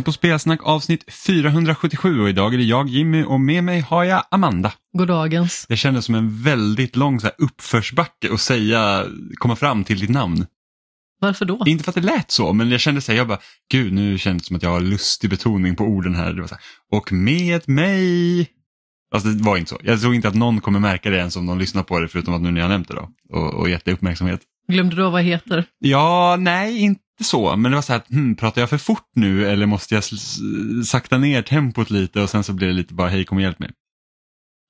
Lyssnar på Spelsnack avsnitt 477 och idag är det jag Jimmy och med mig har jag Amanda. Goddagens. Det kändes som en väldigt lång så här, uppförsbacke att säga, komma fram till ditt namn. Varför då? Inte för att det lät så, men jag kände så här, jag bara, gud nu känns det som att jag har lustig betoning på orden här. Det var så här, och med mig. Alltså det var inte så. Jag tror inte att någon kommer märka det ens om de lyssnar på det förutom att nu när jag nämnt det då och, och gett det uppmärksamhet. Glömde du vad jag heter? Ja, nej, inte så. Men det var så här, hmm, pratar jag för fort nu eller måste jag sakta ner tempot lite och sen så blir det lite bara, hej kom och hjälp mig.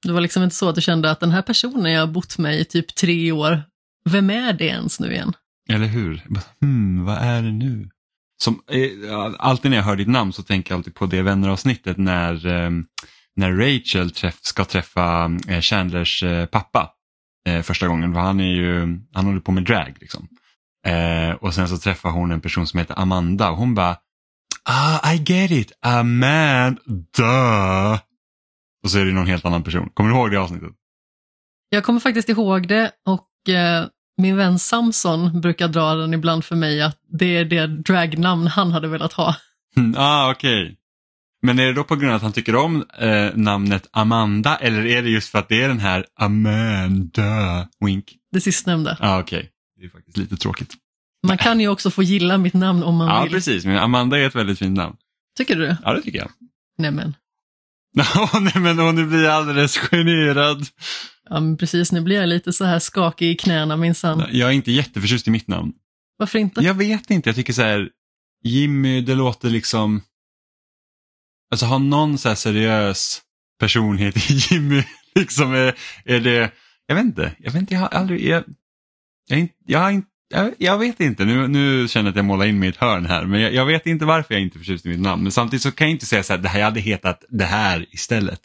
Det var liksom inte så att du kände att den här personen jag har bott med i typ tre år, vem är det ens nu igen? Eller hur? Hmm, vad är det nu? Som, eh, alltid när jag hör ditt namn så tänker jag alltid på det vänneravsnittet när, eh, när Rachel träff, ska träffa eh, Chandlers eh, pappa eh, första gången. För han, är ju, han håller på med drag. Liksom. Eh, och sen så träffar hon en person som heter Amanda och hon bara Ah, I get it, Amanda. Och så är det någon helt annan person. Kommer du ihåg det avsnittet? Jag kommer faktiskt ihåg det och eh, min vän Samson brukar dra den ibland för mig att det är det dragnamn han hade velat ha. Ah, okej. Okay. Men är det då på grund av att han tycker om eh, namnet Amanda eller är det just för att det är den här Amanda Wink? Det sistnämnda. Ah, okej. Okay. Det är faktiskt lite tråkigt. Man kan ju också få gilla mitt namn om man ja, vill. Ja, precis. Men Amanda är ett väldigt fint namn. Tycker du? Ja, det tycker jag. Nämen. nej men och nu blir jag alldeles generad. Ja men precis, nu blir jag lite så här skakig i knäna minsann. Jag är inte jätteförtjust i mitt namn. Varför inte? Jag vet inte, jag tycker så här, Jimmy, det låter liksom, alltså har någon så här seriös personlighet i Jimmy, liksom är, är det, jag vet inte, jag vet inte, jag har aldrig, jag, jag, jag inte jag, jag, vet inte, nu, nu känner jag att jag målar in mig i ett hörn här, men jag, jag, vet inte varför jag inte är förtjust i mitt namn. Men samtidigt så kan jag inte säga så här, det här, jag hade hetat det här istället.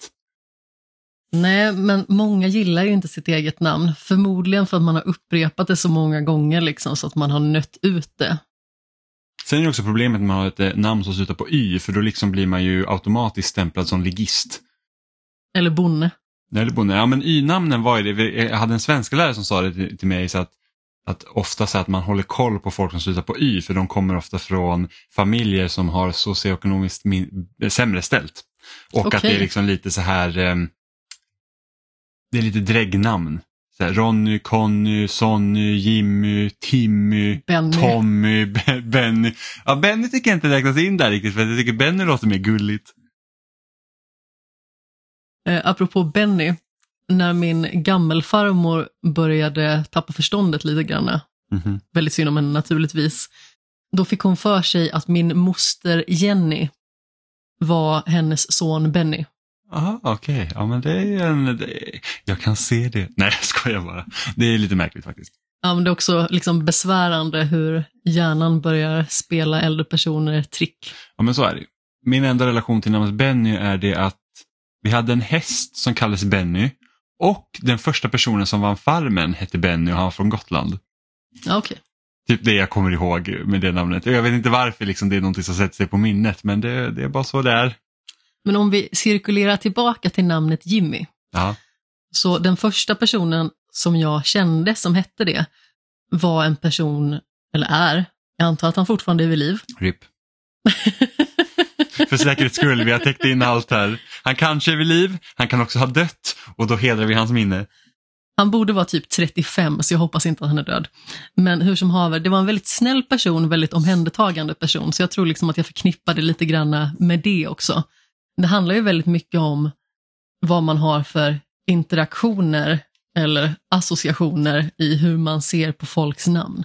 Nej, men många gillar ju inte sitt eget namn. Förmodligen för att man har upprepat det så många gånger liksom, så att man har nött ut det. Sen är det också problemet med att ha ett namn som slutar på Y, för då liksom blir man ju automatiskt stämplad som ligist. Eller bonne. Eller bonne. Ja, men Y-namnen var ju det. Jag hade en svenska lärare som sa det till, till mig, så att att ofta så att man håller koll på folk som slutar på Y för de kommer ofta från familjer som har socioekonomiskt sämre ställt. Och okay. att det är liksom lite så här, det är lite dräggnamn. Så här, Ronny, Conny, Sonny, Jimmy, Timmy, Benny. Tommy, Benny. Ja, Benny tycker jag inte räknas in där riktigt för jag tycker Benny låter mer gulligt. Eh, apropå Benny, när min gammelfarmor började tappa förståndet lite grann, mm -hmm. väldigt synd om henne naturligtvis, då fick hon för sig att min moster Jenny var hennes son Benny. Aha, okej. Okay. Ja, men det är en... Det, jag kan se det. Nej, jag skojar bara. Det är lite märkligt faktiskt. Ja, men det är också liksom besvärande hur hjärnan börjar spela äldre personer trick. Ja, men så är det. Min enda relation till namnet Benny är det att vi hade en häst som kallades Benny och den första personen som vann Farmen hette Benny och han var från Gotland. Okay. Typ det jag kommer ihåg med det namnet. Jag vet inte varför liksom det är någonting som sätter sig på minnet men det, det är bara så det är. Men om vi cirkulerar tillbaka till namnet Jimmy. Ja. Så den första personen som jag kände som hette det var en person, eller är, jag antar att han fortfarande är vid liv. RIP. För säkerhets skull, vi har täckt in allt här. Han kanske är vid liv, han kan också ha dött och då hedrar vi hans minne. Han borde vara typ 35 så jag hoppas inte att han är död. Men hur som haver, det var en väldigt snäll person, väldigt omhändertagande person så jag tror liksom att jag förknippade lite grann med det också. Det handlar ju väldigt mycket om vad man har för interaktioner eller associationer i hur man ser på folks namn.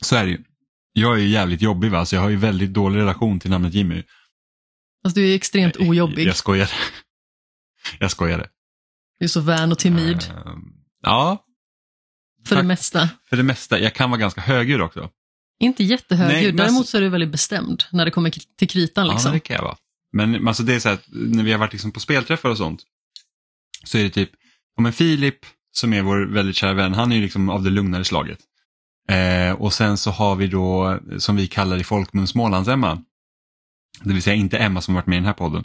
Så är det ju. Jag är ju jävligt jobbig va, så jag har ju väldigt dålig relation till namnet Jimmy. Alltså du är extremt ojobbig. Jag skojar. Jag skojade. Du är så vän och timid. Uh, ja. För tack. det mesta. För det mesta. Jag kan vara ganska högljudd också. Inte jättehögljudd, däremot så är du väldigt bestämd när det kommer till kritan. Liksom. Ja, det kan jag vara. Men alltså, det är så här, när vi har varit liksom på spelträffar och sånt, så är det typ, om en Filip som är vår väldigt kära vän, han är ju liksom av det lugnare slaget. Eh, och sen så har vi då, som vi kallar i folkmun Smålands-Emma. Det vill säga inte Emma som varit med i den här podden.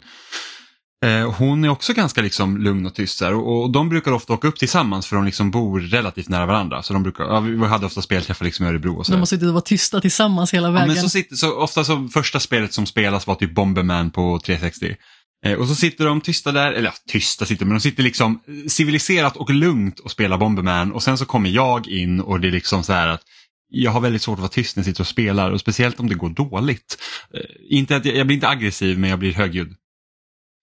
Eh, hon är också ganska liksom lugn och tyst här, och, och de brukar ofta åka upp tillsammans för de liksom bor relativt nära varandra. Så de brukar, ja, vi hade ofta spelträffar liksom i Örebro och så. De suttit och varit tysta tillsammans hela Ja, vägen. men så sitter, så ofta så första spelet som spelas var typ Bomberman på 360. Eh, och så sitter de tysta där, eller ja, tysta sitter men de sitter liksom civiliserat och lugnt och spelar Bomberman och sen så kommer jag in och det är liksom så här att jag har väldigt svårt att vara tyst när jag sitter och spelar och speciellt om det går dåligt. Eh, inte att jag, jag blir inte aggressiv men jag blir högljudd.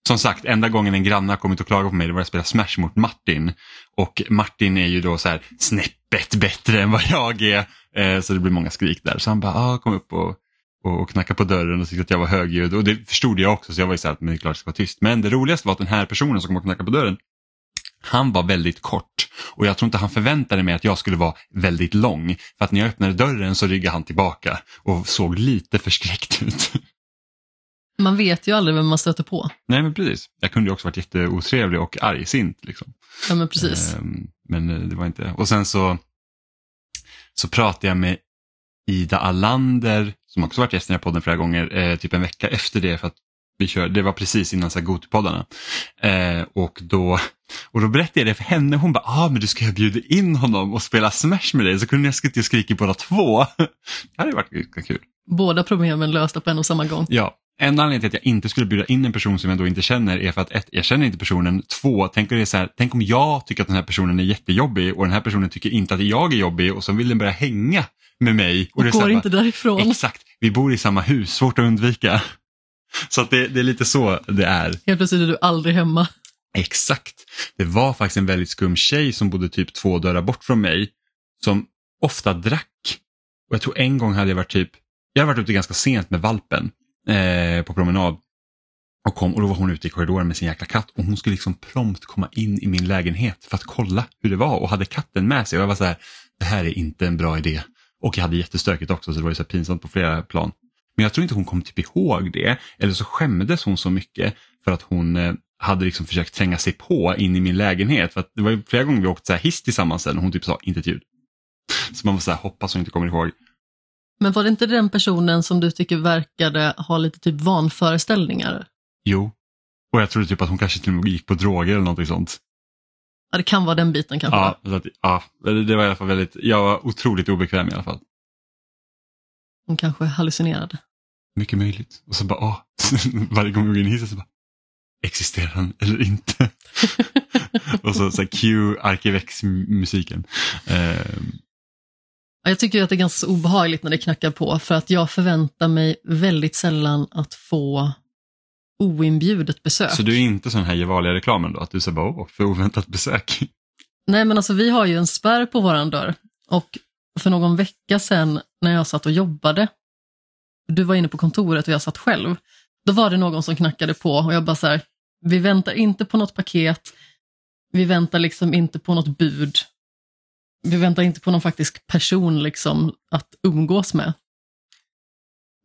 Som sagt, enda gången en granne har kommit och klagat på mig det var att jag spelade Smash mot Martin. Och Martin är ju då så här snäppet bättre än vad jag är. Eh, så det blir många skrik där. Så han bara, ah, kom upp och, och, och knackade på dörren och tyckte att jag var högljudd. Och det förstod jag också så jag var ju så här, men det är klart jag ska vara tyst. Men det roligaste var att den här personen som kom och knackade på dörren, han var väldigt kort och jag tror inte han förväntade mig att jag skulle vara väldigt lång. För att när jag öppnade dörren så ryggade han tillbaka och såg lite förskräckt ut. Man vet ju aldrig vem man stöter på. Nej men precis, jag kunde ju också varit jätteotrevlig och argsint. Liksom. Ja, men precis. Ehm, Men eh, det var inte Och sen så, så pratade jag med Ida Allander, som också varit gäst i den här podden flera gånger, eh, typ en vecka efter det. för att vi kör, Det var precis innan Gotipoddarna. Eh, och, då, och då berättade jag det för henne. Hon bara, ah, men du ska jag bjuda in honom och spela Smash med dig så kunde jag skrika och skrika båda två. det hade varit ganska kul. Båda problemen lösta på en och samma gång. Ja, en anledning till att jag inte skulle bjuda in en person som jag då inte känner är för att ett, jag känner inte personen. Två, tänk om, det är så här, tänk om jag tycker att den här personen är jättejobbig och den här personen tycker inte att jag är jobbig och så vill den börja hänga med mig. Och så går inte bara, därifrån. Exakt, vi bor i samma hus, svårt att undvika. Så att det, det är lite så det är. Helt plötsligt är du aldrig hemma. Exakt. Det var faktiskt en väldigt skum tjej som bodde typ två dörrar bort från mig som ofta drack. Och jag tror en gång hade jag varit typ, jag hade varit ute ganska sent med valpen eh, på promenad. Och, kom, och då var hon ute i korridoren med sin jäkla katt och hon skulle liksom prompt komma in i min lägenhet för att kolla hur det var och hade katten med sig. Och jag var så här, det här är inte en bra idé. Och jag hade jättestökigt också så det var ju så pinsamt på flera plan. Men jag tror inte hon kom typ ihåg det. Eller så skämdes hon så mycket för att hon eh, hade liksom försökt tränga sig på in i min lägenhet. För att det var ju flera gånger vi åkte så här hiss tillsammans sen och hon typ sa inte ett ljud. Så man var så här, hoppas hon inte kommer ihåg. Men var det inte den personen som du tycker verkade ha lite typ vanföreställningar? Jo. Och jag trodde typ att hon kanske till och med gick på droger eller någonting sånt. Ja, det kan vara den biten kanske. Ja, att, ja, det var i alla fall väldigt, jag var otroligt obekväm i alla fall. Hon kanske hallucinerade. Mycket möjligt. Och så bara, åh, varje gång vi går in i hissen så bara, existerar han eller inte? och så, så cue Arkivex-musiken. Ja, Jag tycker att det är ganska obehagligt när det knackar på för att jag förväntar mig väldigt sällan att få oinbjudet besök. så du är inte sån här Gevalia-reklamen då? Att du säger bara, åh, för oväntat besök. Nej men alltså vi har ju en spärr på våran dörr och för någon vecka sedan när jag satt och jobbade, du var inne på kontoret och jag satt själv, då var det någon som knackade på och jag bara så här, vi väntar inte på något paket, vi väntar liksom inte på något bud, vi väntar inte på någon faktisk person liksom att umgås med.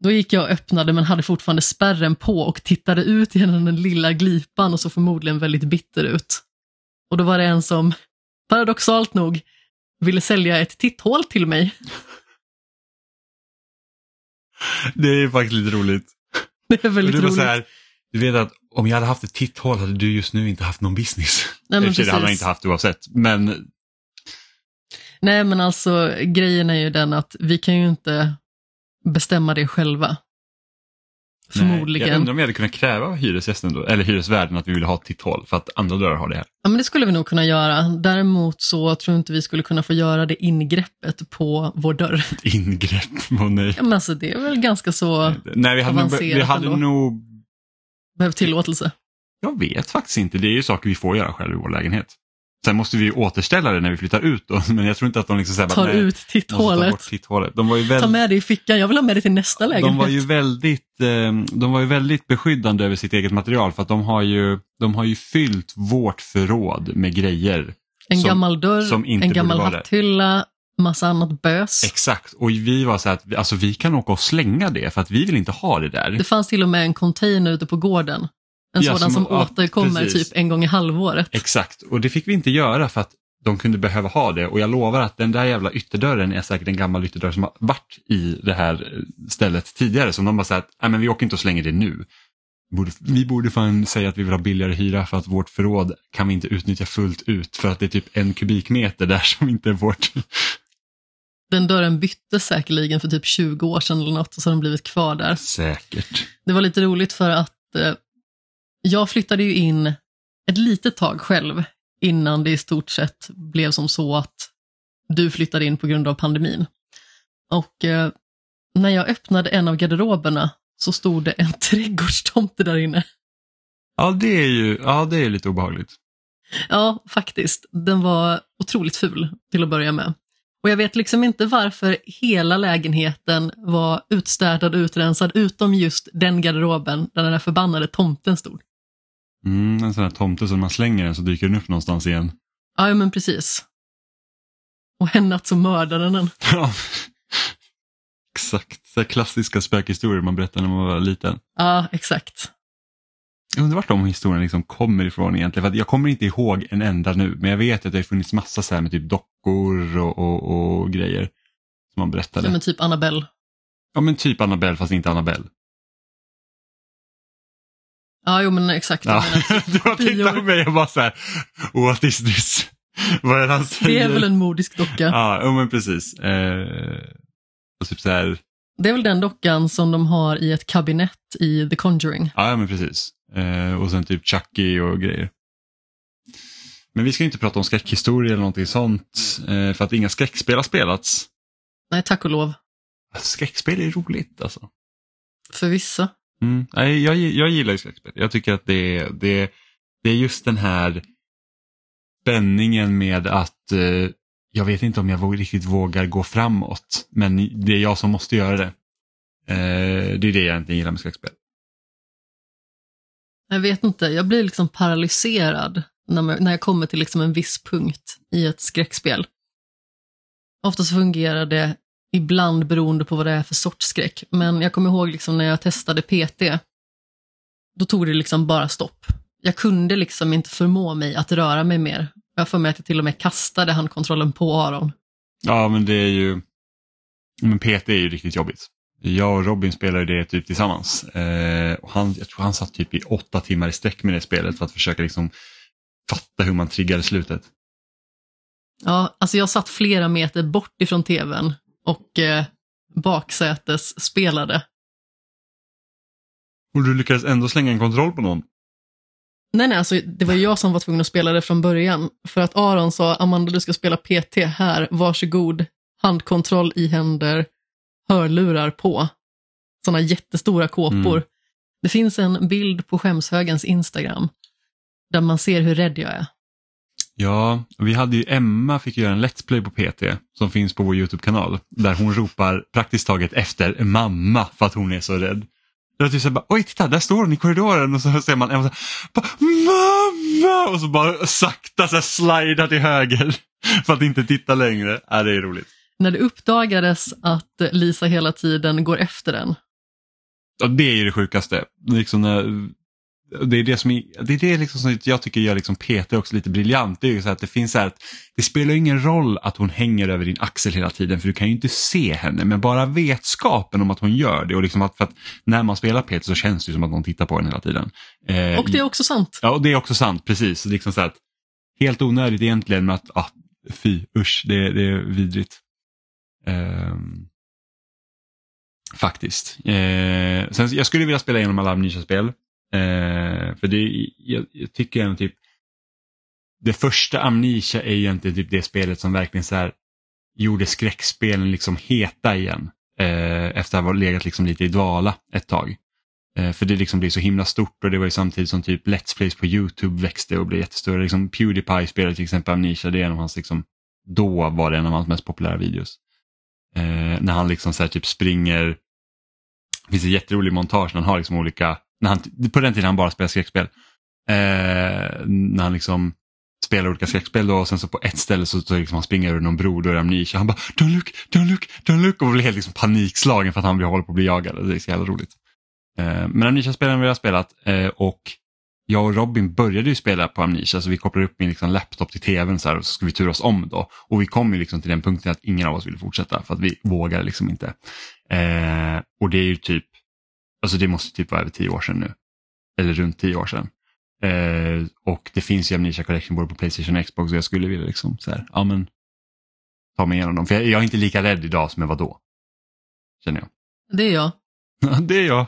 Då gick jag och öppnade men hade fortfarande spärren på och tittade ut genom den lilla glipan och såg förmodligen väldigt bitter ut. Och då var det en som, paradoxalt nog, ville sälja ett titthål till mig. Det är faktiskt lite roligt. Det är väldigt det roligt. här, du vet att om jag hade haft ett titthål hade du just nu inte haft någon business. Nej, men det hade man inte haft oavsett. Men Nej men alltså grejen är ju den att vi kan ju inte bestämma det själva. Nej, Förmodligen. jag undrar om jag hade kunnat kräva av hyresgästen då, eller hyresvärden att vi ville ha ett titthål för att andra dörrar har det här. Ja, men det skulle vi nog kunna göra. Däremot så tror jag inte vi skulle kunna få göra det ingreppet på vår dörr. Ett ingrepp, åh nej. Ja, men alltså, det är väl ganska så, Nej, vi hade, nog, vi hade nog, behöver tillåtelse. jag vet faktiskt inte, det är ju saker vi får göra själv i vår lägenhet. Sen måste vi ju återställa det när vi flyttar ut då, men jag tror inte att de liksom säger Tar bara, ut titthålet. titthålet. De var ju Ta med det i fickan, jag vill ha med det till nästa lägenhet. de var ju väldigt, eh, de var ju väldigt beskyddande över sitt eget material för att de har ju, de har ju fyllt vårt förråd med grejer. en som- gammal dörr, som inte en gammal hatthylla, massa annat bös. Exakt, och vi var så här att alltså, vi kan åka och slänga det för att vi vill inte ha det där. Det fanns till och med en container ute på gården. En Ja, sådan som- som, ja, återkommer precis. typ en gång i halvåret. Exakt, och det fick vi inte göra för att de kunde behöva ha det och jag lovar att den där jävla ytterdörren är säkert en gammal ytterdörr som har varit i det här stället tidigare som de bara sagt, nej men vi åker inte och slänger det nu. Borde, vi borde fan säga att vi vill ha billigare hyra för att vårt förråd kan vi inte utnyttja fullt ut för att det är typ en kubikmeter där som inte är vårt. Den dörren byttes säkerligen för typ 20 år sedan eller något och så har den blivit kvar där. Säkert. Det var lite roligt för att eh, jag flyttade ju in ett litet tag själv innan det i stort sett blev som så att du flyttade in på grund av pandemin. Och eh, när jag öppnade en av garderoberna så stod det en trädgårdstomte där inne. Ja, det är ju ja, det är lite obehagligt. Ja, faktiskt. Den var otroligt ful till att börja med. Och jag vet liksom inte varför hela lägenheten var utstädad och utrensad utom just den garderoben där den där förbannade tomten stod. Mm, en sån här tomte som man slänger den så dyker den upp någonstans igen. Ja, men precis. Och en natt så mördade den. Ja, exakt. Så klassiska spökhistorier man berättade när man var liten. Ja, exakt. Jag undrar vart de historierna liksom kommer ifrån egentligen. För jag kommer inte ihåg en enda nu, men jag vet att det har funnits massa så här med typ dockor och, och, och grejer som man berättade. Ja, men typ Annabelle. Ja, men typ Annabelle fast inte Annabelle. Ja, jo men exakt. Ja. Du har tittat på mig och bara så här, what is this? Vad är det han säger? det är väl en modisk docka. Ja, jo, men precis. Eh, och typ så här, Det är väl den dockan som de har i ett kabinett i The Conjuring. ja, men precis. Eh, och sen typ Chucky och grejer. Men vi ska inte prata om skräckhistoria eller någonting sånt, eh, för att inga skräckspel har spelats. Nej, tack och lov. Skräckspel är roligt alltså. För vissa. Mm. Nej, jag, jag gillar ju skräckspel. Jag tycker att det, är- det, det är just den här spänningen med att eh, jag vet inte om jag våg- riktigt vågar gå framåt, men det är jag som måste göra det. Eh, det är det jag egentligen gillar med skräckspel. Jag vet inte, jag blir liksom paralyserad när, man, när jag kommer till liksom en viss punkt i ett skräckspel. Ofta så fungerar det ibland beroende på vad det är för sorts skräck, men jag kommer ihåg liksom när jag testade PT, då tog det liksom bara stopp. Jag kunde liksom inte förmå mig att röra mig mer. Jag för mig att jag till och med kastade handkontrollen på Aron. Ja, men det är ju... Men PT är ju riktigt jobbigt. Jag och Robin spelade det typ tillsammans. Eh, och han, jag tror han satt typ i åtta timmar i sträck med det spelet för att försöka liksom fatta hur man triggade slutet. Ja, alltså jag satt flera meter bort ifrån tvn och eh, baksätes spelade. Och du lyckades ändå slänga en kontroll på någon. Nej, nej, alltså det var jag som var tvungen att spela det från början. För att Aron sa, Amanda du ska spela PT här, varsågod, handkontroll i händer, hörlurar på. Sådana jättestora kåpor. Mm. Det finns en bild på skämshögens Instagram där man ser hur rädd jag är. Ja, vi hade ju Emma fick göra en Let's Play på PT som finns på vår YouTube-kanal där hon ropar praktiskt taget efter mamma för att hon är så rädd. Det var typ oj titta där står hon i korridoren och så ser man Emma så här, mamma och så bara sakta så här slida till höger för att inte titta längre. Ja, det är roligt. När det uppdagades att Lisa hela tiden går efter den. Ja, det är ju det sjukaste. Liksom när, det är det som, är, det är det liksom som jag tycker gör liksom PT också lite briljant. Det är ju så att det finns så här att det spelar ingen roll att hon hänger över din axel hela tiden för du kan ju inte se henne men bara vetskapen om att hon gör det och liksom att, för att när man spelar PT så känns det som att någon tittar på en hela tiden. Eh, Och det är också sant. Ja, och det är också sant, precis. Så liksom så att, helt onödigt egentligen med att, ah, fy, usch, det, det är vidrigt. Ehm, faktiskt. Eh, sen, jag skulle vilja spela igenom alla Amnesia-spel. Eh, för det, jag, jag tycker ändå typ, det första Amnesia är egentligen typ det spelet som verkligen så här gjorde skräckspelen liksom heta igen. Eh, efter att ha legat liksom lite i dvala ett tag. Eh, För det liksom blir så himla stort och det var ju samtidigt som typ Let's Plays på YouTube växte och blev jättestora. Liksom Pewdiepie spelade till exempel Amnesia, det är en av hans, liksom, då var det en av hans mest populära videos. Eh, när han liksom så här typ springer, det finns en jätterolig montage när han har liksom olika, när han, på den tiden han bara spelade skräckspel. Eh, när han liksom spelar olika skräckspel då och sen så på ett ställe så, så liksom han springer över någon bro, då är det Amnesia. Han bara don't look, don't look, don't look och blir helt liksom panikslagen för att han blir, håller på att bli jagad. Det är så jävla roligt. Eh, Men Amnesia-spelen vi har spelat eh, och jag och Robin började ju spela på Amnesia så vi kopplade upp min liksom laptop till tvn så här, och så skulle vi turas om då. Och vi kom ju liksom till den punkten att ingen av oss ville fortsätta för att vi vågar liksom inte. Eh, och det är ju typ, alltså det måste typ vara över tio år sedan nu. eller runt tio år sedan. Eh, och det finns ju Amnesia Collection både på Playstation och Xbox och jag skulle vilja liksom så här, ja men ta mig igenom dem. För jag, jag är inte lika rädd idag som jag var då. Känner jag. Det är jag. Ja, det är jag.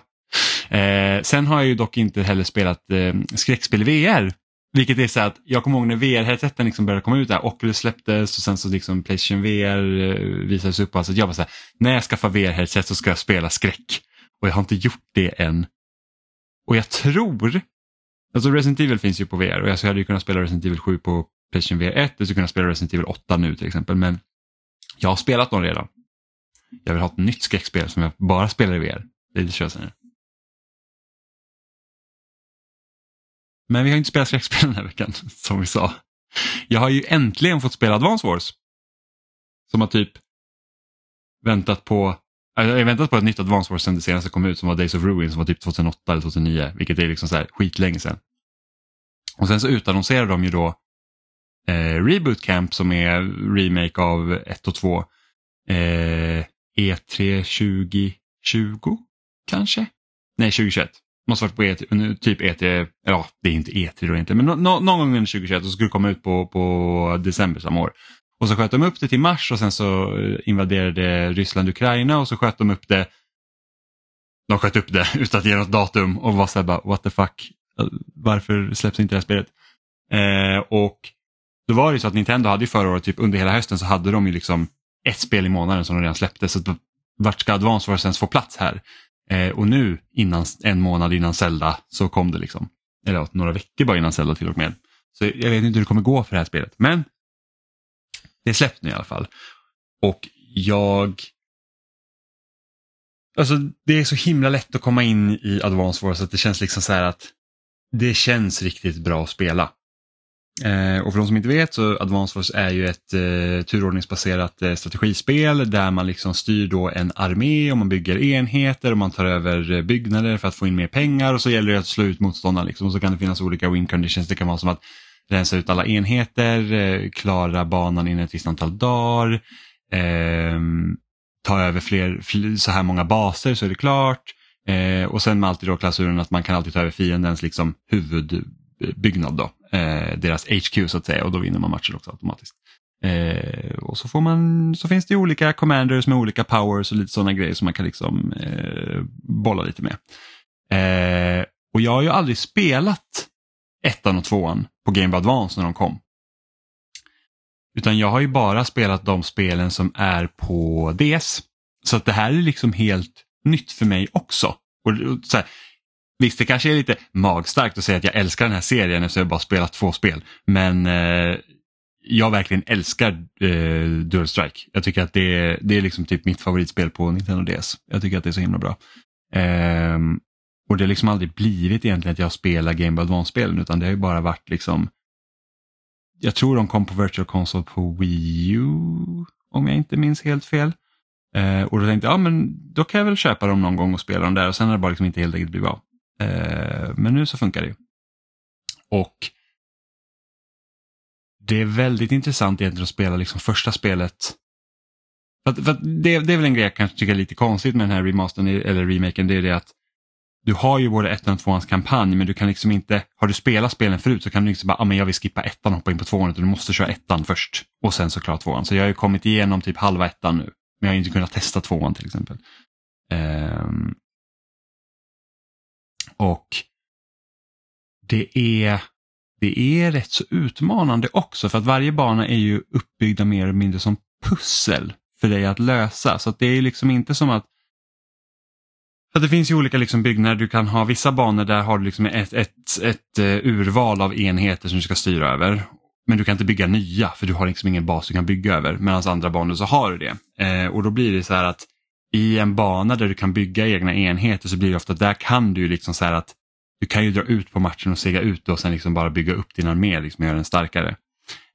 Eh, sen har jag ju dock inte heller spelat eh, skräckspel i VR. Vilket är så att jag kommer ihåg när VR-headseten liksom började komma ut där, Oculus släpptes och sen så liksom Playstation VR eh, visades upp. Alltså jag var så här, när jag skaffar VR-headset så ska jag spela skräck. Och jag har inte gjort det än. Och jag tror, alltså Resident Evil finns ju på VR och jag hade ju kunnat spela Resident Evil 7 på Playstation VR 1 Jag skulle kunna spela Resident Evil 8 nu till exempel. Men jag har spelat dem redan. Jag vill ha ett nytt skräckspel som jag bara spelar i VR. Det är lite tjösigare. Men vi har inte spelat skräckspel den här veckan, som vi sa. Jag har ju äntligen fått spela Advance Wars. Som har typ väntat på jag har väntat på ett nytt Advance Wars sen det senaste kom ut som var Days of Ruin som var typ 2008 eller 2009, vilket är liksom så här skitlänge sedan. Och sen så utannonserade de ju då eh, Reboot Camp som är remake av 1 och 2. Eh, E3 2020 kanske? Nej, 2021. Måste varit på E3, typ E3, ja det är inte E3 då egentligen, men no, någon gång under 2021 så skulle det komma ut på, på december samma år. Och så sköt de upp det till mars och sen så eh, invaderade Ryssland Ukraina och så sköt de upp det de sköt upp det utan att ge något datum och var såhär bara what the fuck, eh, varför släpps inte det här spelet? Eh, och då var det så att Nintendo hade ju förra året, typ under hela hösten så hade de ju liksom ett spel i månaden som de redan släppte. Så vart ska Advance Wars ens få plats här? Eh, och nu, innan, en månad innan Zelda, så kom det liksom. Eller några veckor bara innan Zelda till och med. Så jag vet inte hur det kommer gå för det här spelet. Men det är släppt nu i alla fall. Och jag... Alltså det är så himla lätt att komma in i Advance Wars att det känns liksom så här att det känns riktigt bra att spela. Eh, och för de som inte vet så Advance Wars är ju ett eh, turordningsbaserat eh, strategispel där man liksom styr då en armé och man bygger enheter och man tar över eh, byggnader för att få in mer pengar och så gäller det att slå ut motståndaren. Liksom. Och så kan det finnas olika win conditions. Det kan vara som att rensa ut alla enheter, eh, klara banan inom ett visst antal dagar, eh, ta över fler, så här många baser så är det klart. Eh, och sen med alltid då klausulen att man kan alltid ta över fiendens liksom, huvudbyggnad. Då eh, deras HQ så att säga och då vinner man matchen också automatiskt. Eh, och så, får man, så finns det olika commanders med olika powers och lite sådana grejer som man kan liksom eh, bolla lite med. Eh, och jag har ju aldrig spelat ettan och tvåan på Game Boy Advance när de kom. Utan jag har ju bara spelat de spelen som är på DS. Så att det här är liksom helt nytt för mig också. Och, så här, Visst, det kanske är lite magstarkt att säga att jag älskar den här serien eftersom jag bara spelat två spel. Men eh, jag verkligen älskar eh, Dual Strike. Jag tycker att det är, det är liksom typ mitt favoritspel på Nintendo DS. Jag tycker att det är så himla bra. Eh, och det har liksom aldrig blivit egentligen att jag spelar Game Boy Advance-spelen utan det har ju bara varit liksom jag tror de kom på Virtual Console på Wii U om jag inte minns helt fel. Eh, och då tänkte jag, ja men då kan jag väl köpa dem någon gång och spela dem där och sen har det bara liksom inte helt enkelt blivit av. Eh, men nu så funkar det. ju. Och det är väldigt intressant egentligen att spela liksom första spelet. För, för det, det, är väl en grej jag kanske tycker är lite konstigt med den här remastern eller remaken. Det är det att du har ju både ettan och tvåans kampanj men du kan liksom inte, har du spelat spelen förut så kan du inte bara, ah, men jag vill skippa ettan och hoppa in på tvåan utan du måste köra ettan först och sen så klara tvåan. Så jag har ju kommit igenom typ halva ettan nu men jag har inte kunnat testa tvåan till exempel. Um, och det är, det är rätt så utmanande också för att varje bana är ju uppbyggda mer eller mindre som pussel för dig att lösa. Så att det är liksom inte som att för det finns ju olika liksom byggnader, du kan ha vissa banor där har du liksom ett, ett, ett eh, urval av enheter som du ska styra över. Men du kan inte bygga nya för du har liksom ingen bas du kan bygga över. Medan andra banor så har du det. Eh, och då blir det så här att i en bana där du kan bygga egna enheter så blir det ofta, där kan du liksom så här att du kan ju dra ut på matchen och sega ut och sen liksom bara bygga upp din armé liksom, och göra den starkare.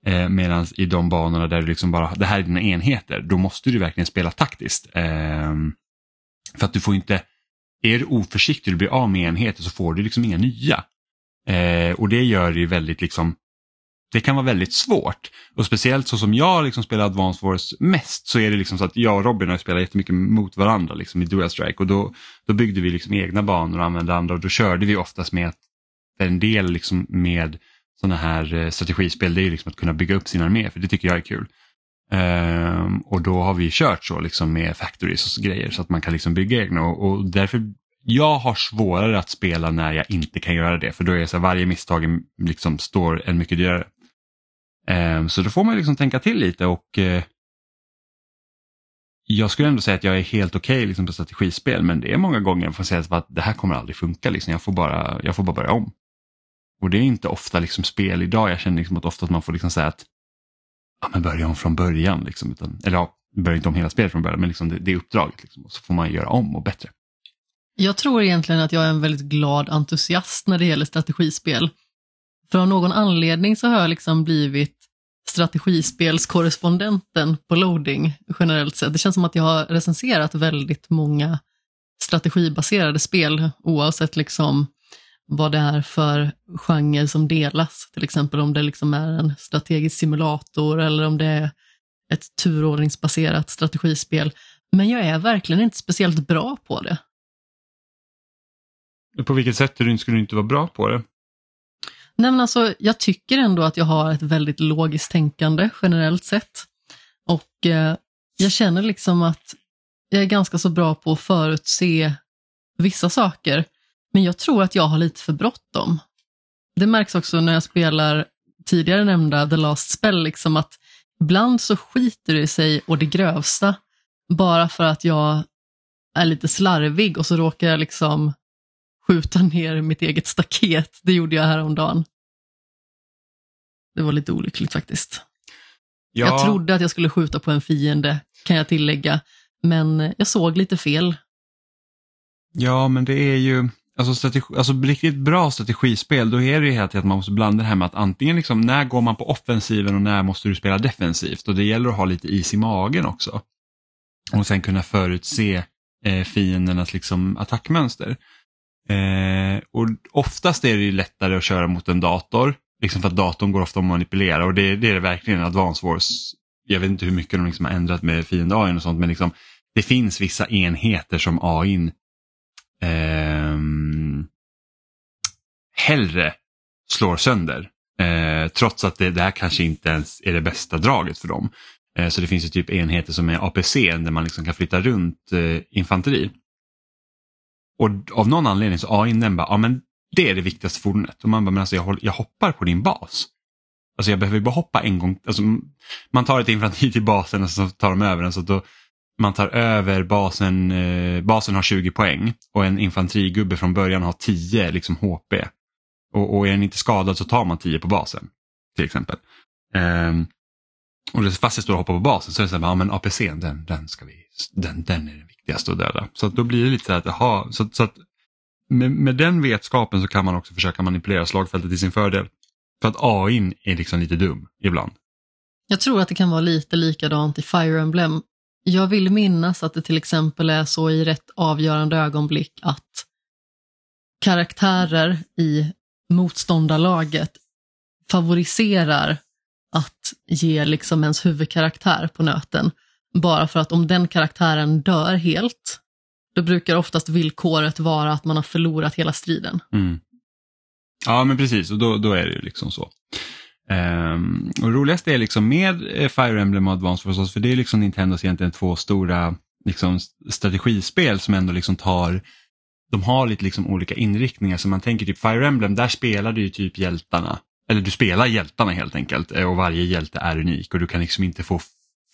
Eh, Medan i de banorna där du liksom bara, det här är dina enheter, då måste du verkligen spela taktiskt. Eh, för att du får inte, är du oförsiktig och blir av med enheter så får du liksom inga nya. Eh, och det gör det ju väldigt liksom det kan vara väldigt svårt. Och speciellt så som jag liksom spelar Advance Wars mest så är det liksom så att jag och Robin har spelat jättemycket mot varandra liksom i Dual Strike och då, då byggde vi liksom egna banor och använde andra och då körde vi oftast med att en del liksom med sådana här eh, strategispel det är ju liksom att kunna bygga upp sin armé för det tycker jag är kul. Um, och då har vi kört så liksom med factories och grejer så att man kan liksom bygga egna och, och därför jag har svårare att spela när jag inte kan göra det för då är det så här, varje misstag liksom står en mycket dyrare. Um, så då får man liksom tänka till lite och uh, jag skulle ändå säga att jag är helt okej okay, liksom, på strategispel men det är många gånger jag får säga att det här kommer aldrig funka. Liksom. Jag, får bara, jag får bara börja om. Och det är inte ofta liksom, spel idag. Jag känner liksom att ofta att man får liksom säga att ja, men börja om från början. Liksom, utan, eller ja, börja inte om hela spelet från början men liksom det, det är uppdraget. Liksom, och så får man göra om och bättre. Jag tror egentligen att jag är en väldigt glad entusiast när det gäller strategispel. För av någon anledning så har jag liksom blivit strategispelskorrespondenten på loading generellt sett. Det känns som att jag har recenserat väldigt många strategibaserade spel oavsett liksom vad det är för genre som delas. Till exempel om det liksom är en strategisk simulator eller om det är ett turordningsbaserat strategispel. Men jag är verkligen inte speciellt bra på det. På vilket sätt skulle du inte vara bra på det? Nej, men alltså, jag tycker ändå att jag har ett väldigt logiskt tänkande generellt sett. Och eh, jag känner liksom att jag är ganska så bra på att förutse vissa saker. Men jag tror att jag har lite för bråttom. Det märks också när jag spelar tidigare nämnda The Last Spell, liksom att ibland så skiter det sig och det grövsta bara för att jag är lite slarvig och så råkar jag liksom skjuta ner mitt eget staket. Det gjorde jag häromdagen. Det var lite olyckligt faktiskt. Ja. Jag trodde att jag skulle skjuta på en fiende, kan jag tillägga, men jag såg lite fel. Ja, men det är ju, alltså, strategi, alltså riktigt bra strategispel, då är det ju hela tiden att man måste blanda det här med att antingen liksom, när går man på offensiven och när måste du spela defensivt och det gäller att ha lite is i magen också. Och sen kunna förutse eh, fiendernas liksom, attackmönster. Eh, och oftast är det ju lättare att köra mot en dator, liksom för att datorn går ofta att manipulera och det, det är det verkligen Advance Wars. Jag vet inte hur mycket de liksom har ändrat med fiende AI och sånt men liksom, det finns vissa enheter som AI eh, hellre slår sönder. Eh, trots att det, det här kanske inte ens är det bästa draget för dem. Eh, så det finns ju typ enheter som är APC där man liksom kan flytta runt eh, infanteri. Och av någon anledning så AI den bara, ja men det är det viktigaste fordonet. Och man bara, men alltså jag, jag hoppar på din bas. Alltså jag behöver bara hoppa en gång. Alltså, man tar ett infanteri till basen och så tar de över den. Så då, man tar över basen, eh, basen har 20 poäng och en infanterigubbe från början har 10 liksom HP. Och, och är den inte skadad så tar man 10 på basen. Till exempel. Eh, och det, fast det står hoppa på basen så är det så här, ja men APC den, den, ska vi, den, den är den viktigaste att döda. Så då blir det lite så att, aha, så, så att med, med den vetskapen så kan man också försöka manipulera slagfältet till sin fördel. För att AIn är liksom lite dum ibland. Jag tror att det kan vara lite likadant i Fire Emblem. Jag vill minnas att det till exempel är så i rätt avgörande ögonblick att karaktärer i motståndarlaget favoriserar att ge liksom ens huvudkaraktär på nöten. Bara för att om den karaktären dör helt, då brukar oftast villkoret vara att man har förlorat hela striden. Mm. Ja men precis, och då, då är det ju liksom så. Um, och roligast är liksom med eh, Fire Emblem och Advance förstås, för det är liksom Nintendos egentligen två stora liksom, strategispel som ändå liksom tar de har lite liksom olika inriktningar så man tänker typ Fire Emblem, där spelar du ju typ hjältarna. Eller du spelar hjältarna helt enkelt eh, och varje hjälte är unik och du kan liksom inte få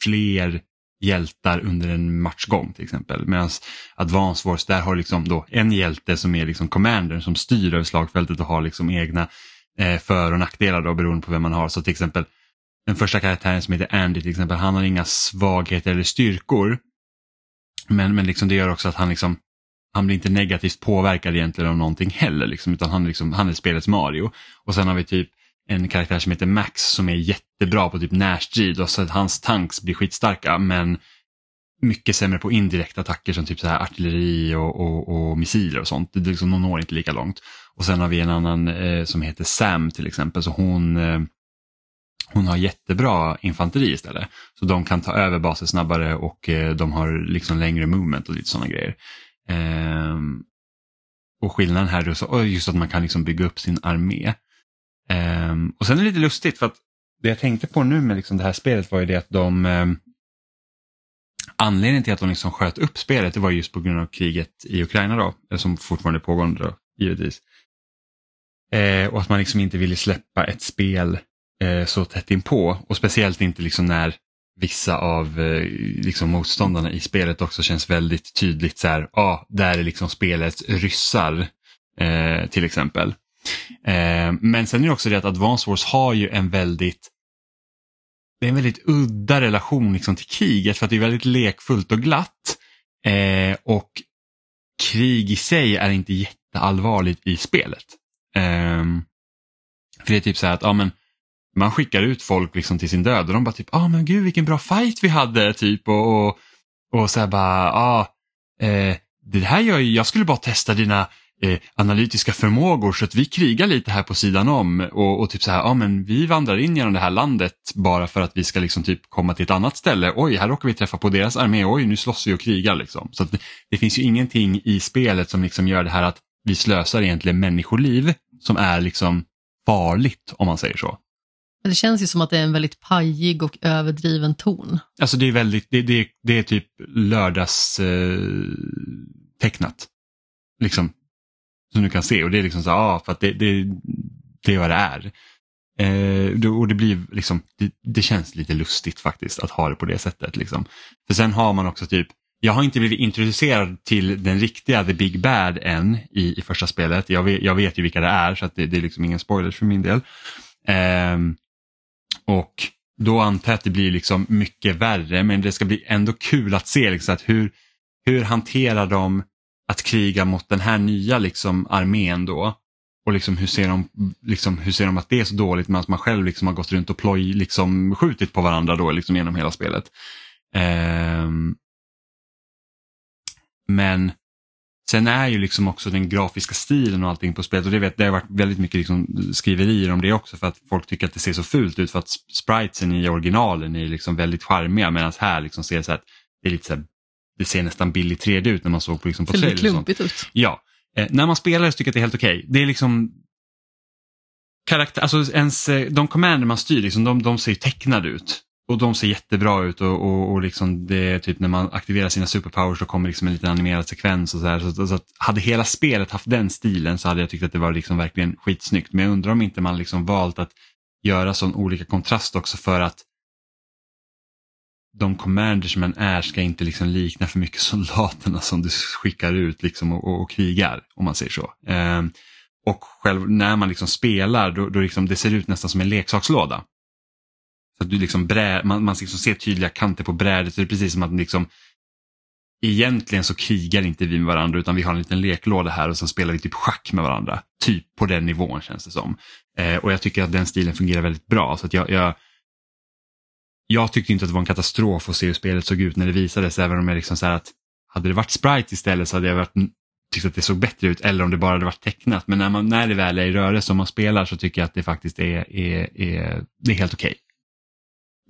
fler hjältar under en matchgång till exempel. Medan Advance Wars, där har liksom då en hjälte som är liksom commander som styr över slagfältet och har liksom egna Eh, för och nackdelar då, beroende på vem man har. Så till exempel den första karaktären som heter Andy till exempel, han har inga svagheter eller styrkor. Men, men liksom det gör också att han liksom han blir inte negativt påverkad egentligen av någonting heller, liksom, utan han, liksom, han är spelets Mario. Och sen har vi typ en karaktär som heter Max som är jättebra på typ närstrid och så att hans tanks blir skitstarka men mycket sämre på indirekta attacker som typ så här artilleri och, och, och missiler och sånt. Det liksom, de når inte lika långt. Och sen har vi en annan eh, som heter Sam till exempel, så hon, eh, hon har jättebra infanteri istället. Så de kan ta över baser snabbare och eh, de har liksom längre movement och lite sådana grejer. Eh, och skillnaden här är så, just att man kan liksom bygga upp sin armé. Ehm, och sen är det lite lustigt för att det jag tänkte på nu med liksom det här spelet var ju det att de ehm, Anledningen till att de liksom sköt upp spelet det var just på grund av kriget i Ukraina då, eh, som fortfarande är pågående då, givetvis. Eh, och att man liksom inte ville släppa ett spel eh, så tätt inpå och speciellt inte liksom när vissa av eh, liksom motståndarna i spelet också känns väldigt tydligt så här, ja, ah, där är liksom spelets ryssar eh, till exempel. Eh, men sen är det också det att Advance Wars har ju en väldigt det är en väldigt udda relation liksom till kriget för att det är väldigt lekfullt och glatt. Eh, och krig i sig är inte jätteallvarligt i spelet. Eh, för det är typ så här att ja, men, man skickar ut folk liksom till sin död och de bara typ, ja ah, men gud vilken bra fight vi hade typ och, och, och så här bara, ja, ah, eh, det här gör ju, jag skulle bara testa dina eh, analytiska förmågor så att vi krigar lite här på sidan om och, och typ så här, ja men vi vandrar in genom det här landet bara för att vi ska liksom typ komma till ett annat ställe. Oj, här råkar vi träffa på deras armé, oj nu slåss vi och krigar liksom. Så det, det, finns ju ingenting i spelet som liksom gör det här att vi slösar egentligen människoliv som är liksom farligt om man säger så. Det känns ju som att det är en väldigt pajig och överdriven ton. Alltså det är väldigt, det, det, det är typ lördagstecknat. Eh, liksom som du kan se och det är liksom så ja, för att det, det, det är vad det är. Eh, och det blir liksom, det, det, känns lite lustigt faktiskt att ha det på det sättet. Liksom. För sen har man också typ, jag har inte blivit introducerad till den riktiga The Big Bad än i, i första spelet. Jag vet, jag vet ju vilka det är så att det, det är liksom ingen spoilers för min del. Eh, och då antar jag att det blir liksom mycket värre men det ska bli ändå kul att se liksom att hur, hur hanterar de att kriga mot den här nya liksom, armén då. Och liksom, hur, ser de, liksom, hur ser de att det är så dåligt medan man själv liksom har gått runt och ploj, liksom, skjutit på varandra då, liksom, genom hela spelet. Um, men sen är ju liksom också den grafiska stilen och allting på spelet och det, vet, det har varit väldigt mycket liksom skriverier om det också för att folk tycker att det ser så fult ut för att spritesen i originalen är liksom väldigt charmiga medan här liksom ser så att det är lite så det ser nästan billig 3D ut när man såg på, liksom, på trailer. Det ser klumpigt ut. Ja, eh, när man spelar så tycker jag att det är helt okej. Okay. Det är liksom karaktär, alltså ens, eh, de commander man styr, liksom, de, de ser tecknade ut. Och de ser jättebra ut och, och, och liksom det är typ när man aktiverar sina superpowers så kommer liksom en liten animerad sekvens och så, här. så, så att hade hela spelet haft den stilen så hade jag tyckt att det var liksom verkligen skitsnyggt. Men jag undrar om inte man liksom valt att göra sån olika kontrast också för att de commanders man är ska inte liksom likna för mycket soldaterna som du skickar ut liksom och, och, och krigar, om man säger så. Eh, och själv när man liksom spelar, då, då liksom, det ser ut nästan som en leksakslåda. Så att du liksom brä, man, man liksom ser tydliga kanter på brädet, det är precis som att liksom, egentligen så krigar inte vi med varandra utan vi har en liten leklåda här och så spelar vi typ schack med varandra. Typ på den nivån känns det som. Eh, och jag tycker att den stilen fungerar väldigt bra. så att jag, jag jag tyckte inte att det var en katastrof att se hur spelet såg ut när det visades, även om jag liksom så att hade det varit sprite istället så hade jag varit, tyckt att det såg bättre ut eller om det bara hade varit tecknat. Men när, man, när det väl är i rörelse och man spelar så tycker jag att det faktiskt är, är, är, det är helt okej. Okay.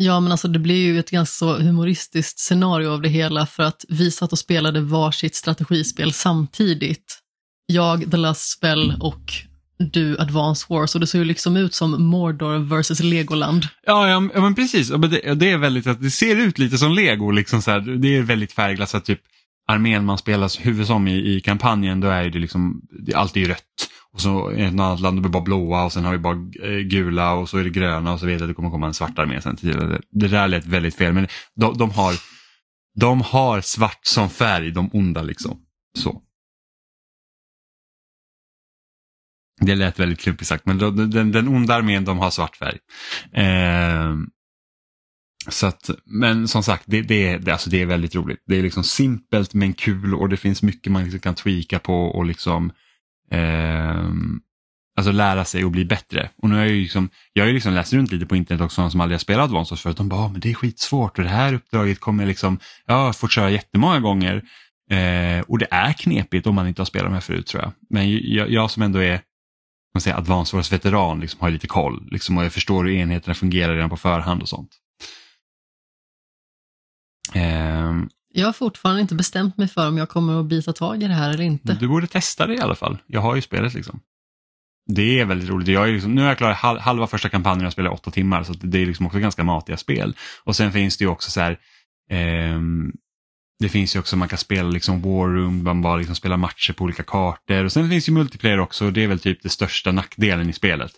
Ja, men alltså det blir ju ett ganska så humoristiskt scenario av det hela för att vi satt och spelade varsitt strategispel samtidigt. Jag, The Last Spell och du Advance Wars och det ser ju liksom ut som Mordor versus Legoland. Ja, ja, men precis. Det, det är väldigt, det ser ut lite som Lego. Liksom så här. Det är väldigt färgglatt. Typ armén man spelar huvudsom i, i kampanjen, då är det liksom, det, allt är rött. Och så i ett annat land är bara blåa och sen har vi bara eh, gula och så är det gröna och så vet jag att det kommer komma en svart armé sen. Det, det där lät väldigt fel, men de, de, har, de har svart som färg, de onda liksom. Så. Det lät väldigt klumpigt sagt, men den, den onda armén de har svart färg. Eh, så att, men som sagt, det, det, det, alltså det är väldigt roligt. Det är liksom simpelt men kul och det finns mycket man liksom kan tweaka på och liksom eh, alltså lära sig och bli bättre. Och nu har jag ju liksom, jag har ju liksom läst runt lite på internet också, som aldrig har spelat Advanced förut. De bara, ah, men det är skitsvårt och det här uppdraget kommer liksom, jag har fått köra jättemånga gånger. Eh, och det är knepigt om man inte har spelat de här förut tror jag. Men jag, jag som ändå är man säger, Advanced Wars veteran liksom, har lite koll liksom, och jag förstår hur enheterna fungerar redan på förhand och sånt. Eh, jag har fortfarande inte bestämt mig för om jag kommer att bita tag i det här eller inte. Du borde testa det i alla fall. Jag har ju spelet liksom. Det är väldigt roligt. Jag är liksom, nu har jag klarat halva första kampanjen och spelar åtta timmar så det är liksom också ganska matiga spel. Och sen finns det ju också så här, ehm, det finns ju också, man kan spela liksom War Room, man bara liksom spelar matcher på olika kartor. Och sen finns ju multiplayer också och det är väl typ det största nackdelen i spelet.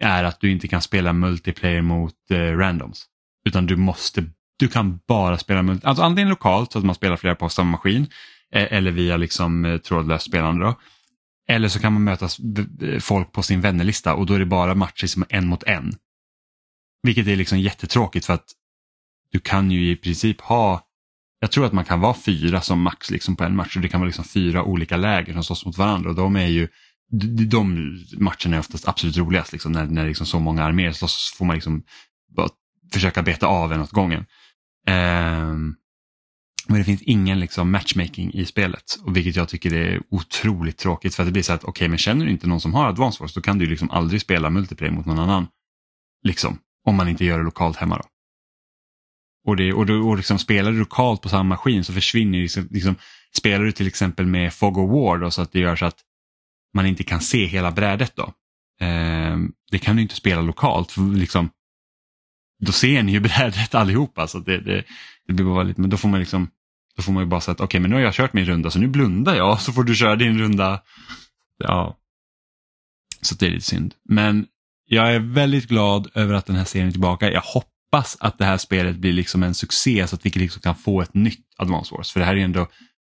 Är att du inte kan spela multiplayer mot eh, randoms. Utan du måste, du kan bara spela multi, alltså antingen lokalt så att man spelar flera på samma maskin. Eh, eller via liksom eh, trådlöst spelande då. Eller så kan man möta folk på sin vännerlista och då är det bara matcher som är en mot en. Vilket är liksom jättetråkigt för att du kan ju i princip ha, jag tror att man kan vara fyra som max liksom på en match och det kan vara liksom fyra olika läger som slåss mot varandra och de är ju, de, matcherna är oftast absolut roligast liksom, när, när liksom så många arméer slåss så får man liksom bara försöka beta av en åt gången. Ehm, men det finns ingen liksom matchmaking i spelet, och vilket jag tycker är otroligt tråkigt för att det blir så att okej, men känner du inte någon som har Advance Wars då kan du liksom aldrig spela multiplayer mot någon annan. Liksom, om man inte gör det lokalt hemma då. Och, det, och, då, och liksom spelar du lokalt på samma maskin så försvinner ju liksom, liksom, spelar du till exempel med Fog of War då, så att det gör så att man inte kan se hela brädet då. Eh, det kan du inte spela lokalt, för liksom, då ser ni ju brädet allihopa. Så det, det, det blir bara lite, men då får man liksom då får man ju bara säga att okej men nu har jag kört min runda så nu blundar jag så får du köra din runda. Ja. Så det är lite synd. Men jag är väldigt glad över att den här serien är tillbaka. Jag hoppas att det här spelet blir liksom en succé så att vi liksom kan få ett nytt Advance Wars. För det här är ju ändå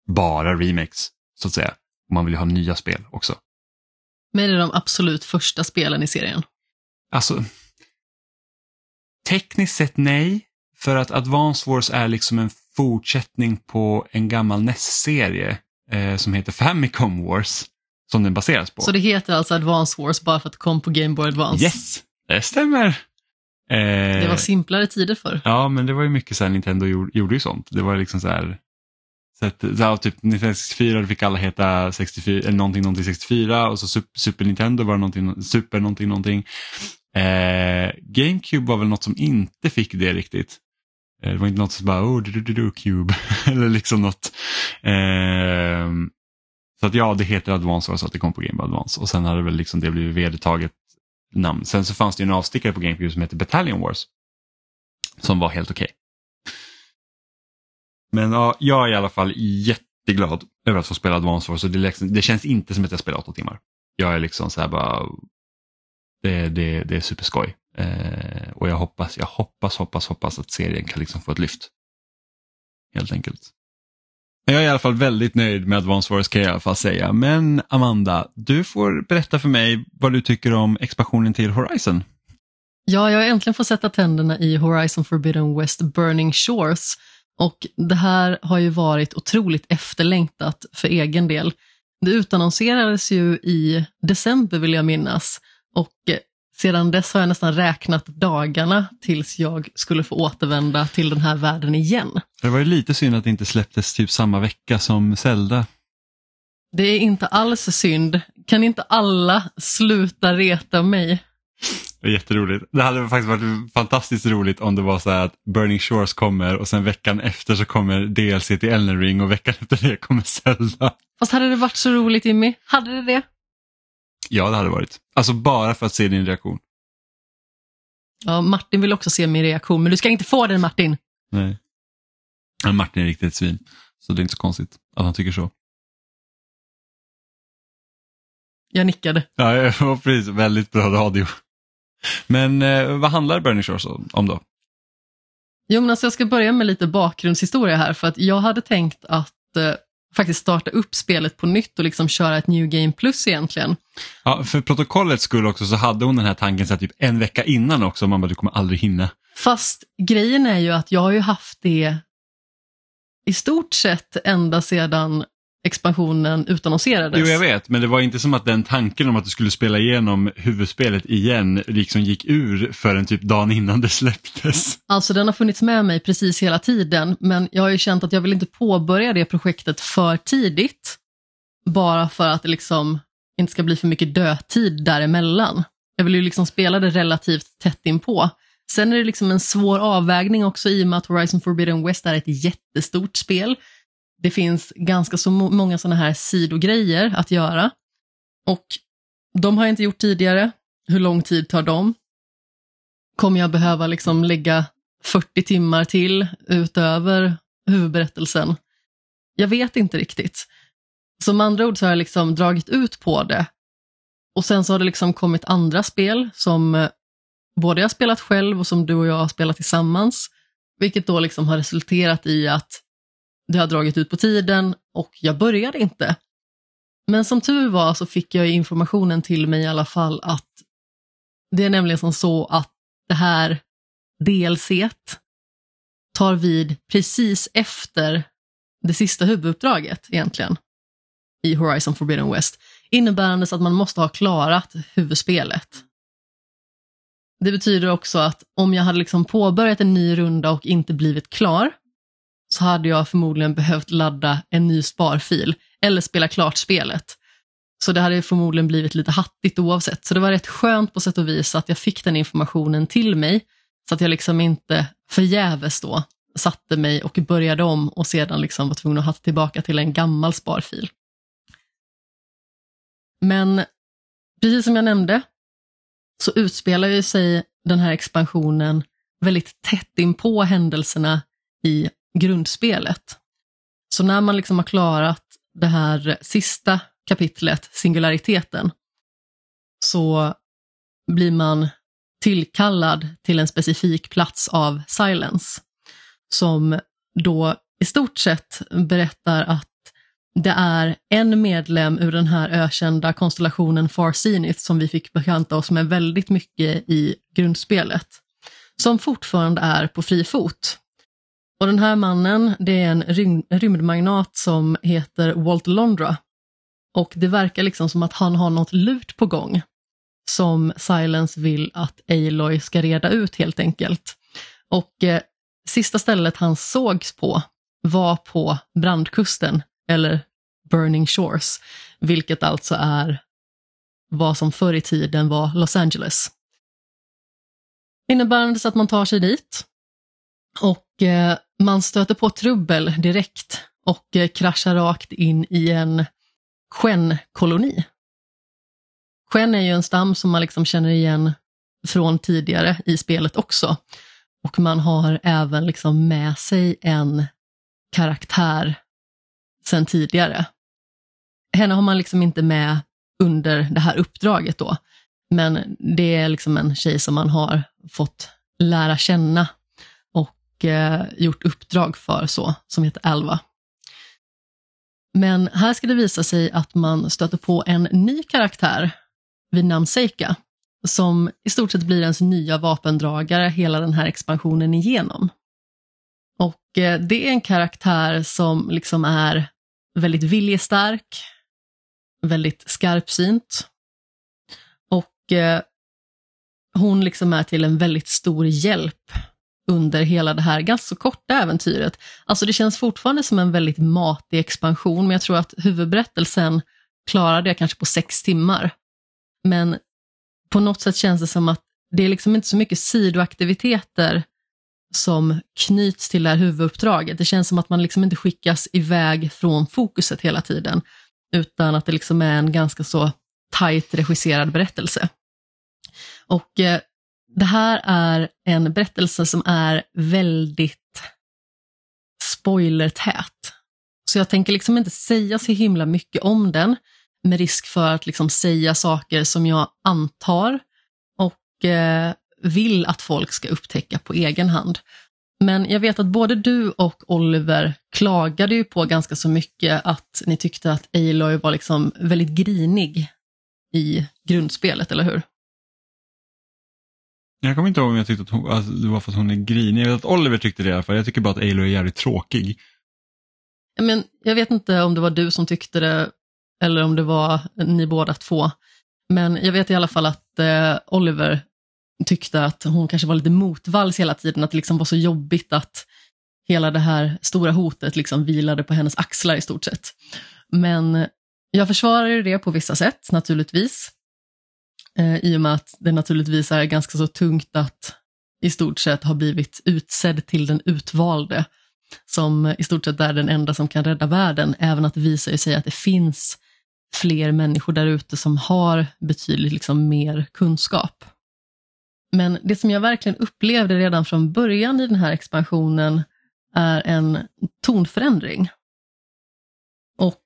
bara remakes så att säga. Och man vill ju ha nya spel också. Men det är de absolut första spelen i serien. Alltså, tekniskt sett nej, för att Advance Wars är liksom en fortsättning på en gammal NES-serie eh, som heter Famicom Wars, som den baseras på. Så det heter alltså Advance Wars bara för att det kom på Game Boy Advance? Yes, det stämmer. Eh, Det var simplare tider för. Ja, men det var ju mycket så här, Nintendo gjorde, gjorde ju sånt. Det var liksom så här, så att, så här typ 1964 då fick alla heta 64, eller någonting, någonting 64 och så Super, Super Nintendo var det någonting, Super någonting, någonting. Eh, GameCube var väl något som inte fick det riktigt. Eh, det var inte något som bara, oh, du, du, du, du, Cube, eller liksom något. Eh, så att ja, det heter Advance så att det kom på Game Boy Advance och sen hade väl liksom det blivit vedertaget namn. Sen så fanns det ju en avstickare på GameCube som heter Battalion Wars. Som var helt okej. Men ja, jag är i alla fall jätteglad över att få spela Advance Wars. Det, liksom, det känns inte som att jag spelar åtta timmar. Jag är liksom så här bara, det, det, det är superskoj. Eh, och jag hoppas, jag hoppas, hoppas, hoppas att serien kan liksom få ett lyft. Helt enkelt. Men Jag är i alla fall väldigt nöjd med Advance Wars kan jag i alla fall säga. Men Amanda, du får berätta för mig vad du tycker om expansionen till Horizon. Ja, jag har äntligen fått sätta tänderna i Horizon Forbidden West Burning Shores. Och det här har ju varit otroligt efterlängtat för egen del. Det utannonserades ju i december vill jag minnas. Och eh, sedan dess har jag nästan räknat dagarna tills jag skulle få återvända till den här världen igen. Det var ju lite synd att det inte släpptes typ samma vecka som Zelda. Det är inte alls synd. Kan inte alla sluta reta mig? Det var jätteroligt. Det hade faktiskt varit fantastiskt roligt om det var så här att Burning Shores kommer och sen veckan efter så kommer DLC till Elden Ring och veckan efter det kommer Zelda. Fast hade det varit så roligt Jimmy? Hade det det? Ja, det hade varit. Alltså bara för att se din reaktion. Ja, Martin vill också se min reaktion, men du ska inte få den Martin. Nej. Men Martin är riktigt svin, så det är inte så konstigt att han tycker så. Jag nickade. Ja, precis. Väldigt bra radio. Men eh, vad handlar Burning Shores om då? Jo, men alltså jag ska börja med lite bakgrundshistoria här, för att jag hade tänkt att eh, faktiskt starta upp spelet på nytt och liksom köra ett New Game Plus egentligen. Ja, för protokollets skull också så hade hon den här tanken så här, typ en vecka innan också. Man bara, du kommer aldrig hinna. Fast grejen är ju att jag har ju haft det i stort sett ända sedan expansionen utannonserades. Jo, jag vet, men det var inte som att den tanken om att du skulle spela igenom huvudspelet igen liksom gick ur förrän typ dagen innan det släpptes. Alltså den har funnits med mig precis hela tiden, men jag har ju känt att jag vill inte påbörja det projektet för tidigt. Bara för att det liksom inte ska bli för mycket dödtid däremellan. Jag vill ju liksom spela det relativt tätt inpå. Sen är det liksom en svår avvägning också i och med att Horizon Forbidden West är ett jättestort spel. Det finns ganska så många sådana här sidogrejer att göra. Och de har jag inte gjort tidigare. Hur lång tid tar de? Kommer jag behöva liksom lägga 40 timmar till utöver huvudberättelsen? Jag vet inte riktigt. Som andra ord så har jag liksom dragit ut på det. Och sen så har det liksom kommit andra spel som eh, både jag spelat själv och som du och jag har spelat tillsammans. Vilket då liksom har resulterat i att det har dragit ut på tiden och jag började inte. Men som tur var så fick jag informationen till mig i alla fall att det är nämligen som så att det här DLC tar vid precis efter det sista huvuduppdraget egentligen i Horizon Forbidden West, Innebärandes att man måste ha klarat huvudspelet. Det betyder också att om jag hade liksom påbörjat en ny runda och inte blivit klar, så hade jag förmodligen behövt ladda en ny sparfil eller spela klart spelet. Så det hade förmodligen blivit lite hattigt oavsett. Så det var rätt skönt på sätt och vis att jag fick den informationen till mig, så att jag liksom inte förgäves då satte mig och började om och sedan liksom var tvungen att hatta tillbaka till en gammal sparfil. Men precis som jag nämnde så utspelar ju sig den här expansionen väldigt tätt in på händelserna i grundspelet. Så när man liksom har klarat det här sista kapitlet, singulariteten, så blir man tillkallad till en specifik plats av Silence, som då i stort sett berättar att det är en medlem ur den här ökända konstellationen Far Zenith som vi fick bekanta oss med väldigt mycket i grundspelet, som fortfarande är på fri fot. Och den här mannen, det är en rym rymdmagnat som heter Walt Londra. Och det verkar liksom som att han har något lurt på gång som Silence vill att Aloy ska reda ut helt enkelt. Och eh, sista stället han sågs på var på brandkusten, eller Burning Shores, vilket alltså är vad som förr i tiden var Los Angeles. Innebärande att man tar sig dit och eh, man stöter på trubbel direkt och eh, kraschar rakt in i en Sken-koloni. Sken är ju en stam som man liksom känner igen från tidigare i spelet också. Och man har även liksom med sig en karaktär sen tidigare. Henne har man liksom inte med under det här uppdraget då, men det är liksom en tjej som man har fått lära känna eh, gjort uppdrag för så, som heter Alva. Men här ska det visa sig att man stöter på en ny karaktär vid namn Seika, som i stort sett blir ens nya vapendragare hela den här expansionen igenom. Och eh, det är en karaktär som liksom är väldigt viljestark, väldigt skarpsynt och eh, hon liksom är till en väldigt stor hjälp under hela det här ganska så korta äventyret. Alltså det känns fortfarande som en väldigt matig expansion, men jag tror att huvudberättelsen klarade jag kanske på sex timmar. Men på något sätt känns det som att det är liksom inte så mycket sidoaktiviteter som knyts till det här huvuduppdraget. Det känns som att man liksom inte skickas iväg från fokuset hela tiden, utan att det liksom är en ganska så tajt regisserad berättelse. Och eh, det här är en berättelse som är väldigt spoilertät. Så jag tänker liksom inte säga så himla mycket om den, med risk för att liksom säga saker som jag antar och eh, vill att folk ska upptäcka på egen hand. Men jag vet att både du och Oliver klagade ju på ganska så mycket att ni tyckte att Aloy var liksom väldigt grinig i grundspelet, eller hur? Jag kommer inte ihåg om jag tyckte att hon, alltså, det var för att hon är grinig. Jag vet att Oliver tyckte det i alla fall. Jag tycker bara att Aloy är jävligt tråkig. Men jag vet inte om det var du som tyckte det eller om det var ni båda två. Men jag vet i alla fall att eh, Oliver tyckte att hon kanske var lite motvalls hela tiden, att det liksom var så jobbigt att hela det här stora hotet liksom vilade på hennes axlar i stort sett. Men jag försvarar det på vissa sätt naturligtvis. Eh, I och med att det naturligtvis är ganska så tungt att i stort sett ha blivit utsedd till den utvalde, som i stort sett är den enda som kan rädda världen, även att det visar sig att det finns fler människor där ute som har betydligt liksom mer kunskap. Men det som jag verkligen upplevde redan från början i den här expansionen är en tonförändring. Och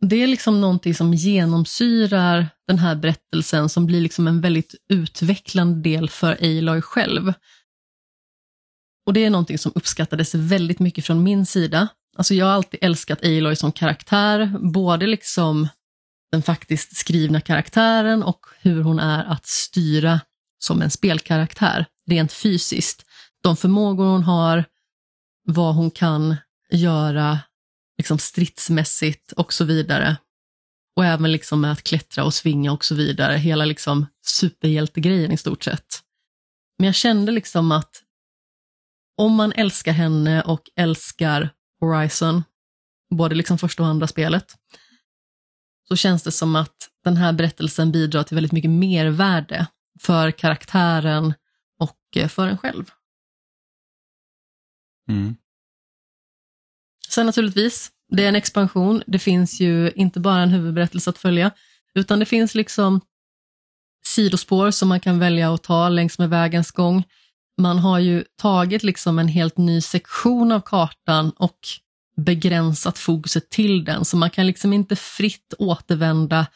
det är liksom någonting som genomsyrar den här berättelsen som blir liksom en väldigt utvecklande del för Aloy själv. Och det är någonting som uppskattades väldigt mycket från min sida. Alltså jag har alltid älskat Aloy som karaktär, både liksom den faktiskt skrivna karaktären och hur hon är att styra som en spelkaraktär, rent fysiskt. De förmågor hon har, vad hon kan göra liksom stridsmässigt och så vidare. Och även liksom med att klättra och svinga och så vidare, hela liksom superhjältegrejen i stort sett. Men jag kände liksom att om man älskar henne och älskar Horizon, både liksom första och andra spelet, så känns det som att den här berättelsen bidrar till väldigt mycket mervärde för karaktären och eh, för en själv. Mm. Sen naturligtvis, det är en expansion. Det finns ju inte bara en huvudberättelse att följa, utan det finns liksom sidospår som man kan välja att ta längs med vägens gång. Man har ju tagit liksom en helt ny sektion av kartan och begränsat fokuset till den, så man kan liksom inte fritt återvända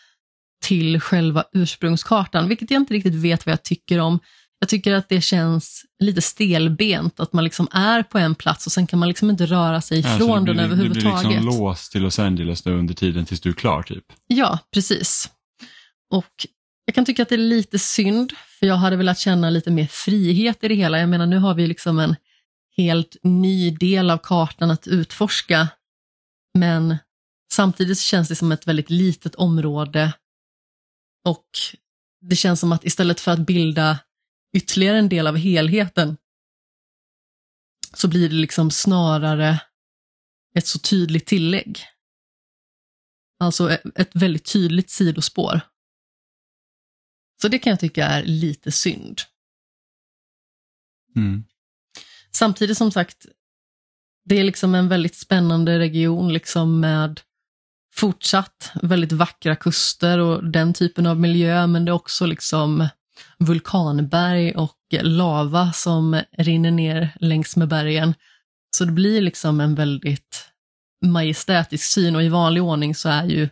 till själva ursprungskartan, vilket jag inte riktigt vet vad jag tycker om. Jag tycker att det känns lite stelbent, att man liksom är på en plats och sen kan man liksom inte röra sig ifrån Alltså, den överhuvudtaget. Du blir liksom låst till Los Angeles under tiden tills du är klar typ. Ja, precis. Och jag kan tycka att det är lite synd, för jag hade velat känna lite mer frihet i det hela. Jag menar, nu har vi liksom en helt ny del av kartan att utforska, men samtidigt känns det som ett väldigt litet område och det känns som att istället för att bilda ytterligare en del av helheten så blir det liksom snarare ett så tydligt tillägg. Alltså ett, väldigt tydligt sidospår. Så det kan jag tycka är lite synd. Mm. Samtidigt som sagt, det är liksom en väldigt spännande region liksom med fortsatt väldigt vackra kuster och den typen av miljö, men det är också liksom vulkanberg och lava som rinner ner längs med bergen. Så det blir liksom en väldigt majestätisk syn och i vanlig ordning så är ju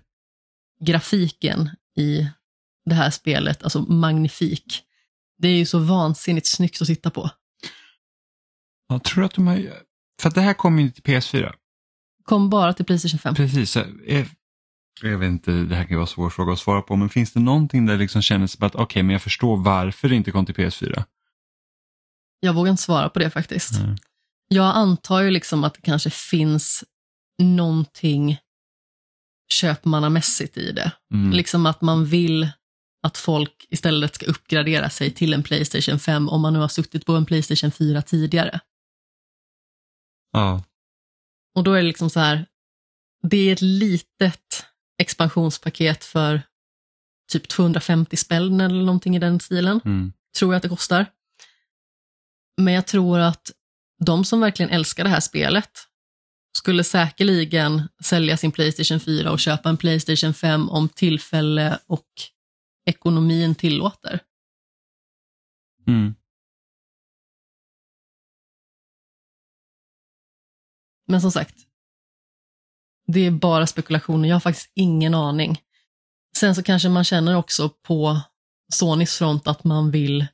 grafiken i det här spelet alltså magnifik. Det är ju så vansinnigt snyggt att titta på. Jag tror att de har... För att det här kommer ju till PS4. Kom bara till Playstation 5. Precis. Jag, vet inte, det här kan ju vara en svår fråga att svara på, men finns det någonting där det liksom kändes som att okej, okay, men jag förstår varför det inte kom till PS4? Jag vågar inte svara på det faktiskt. Mm. Jag antar ju liksom att det kanske finns någonting köpmannamässigt i det. Mm. Liksom att man vill att folk istället ska uppgradera sig till en Playstation 5 om man nu har suttit på en Playstation 4 tidigare. Ja. Och då är det liksom så här, det är ett litet expansionspaket för typ 250 spänn eller någonting i den stilen, Mm. tror jag att det kostar. Men jag tror att de som verkligen älskar det här spelet skulle säkerligen sälja sin Playstation 4 och köpa en Playstation 5 om tillfälle och ekonomin tillåter. Mm. Men som sagt, det är bara spekulationer. Jag har faktiskt ingen aning. Sen så kanske man känner också på Sonys front att man vill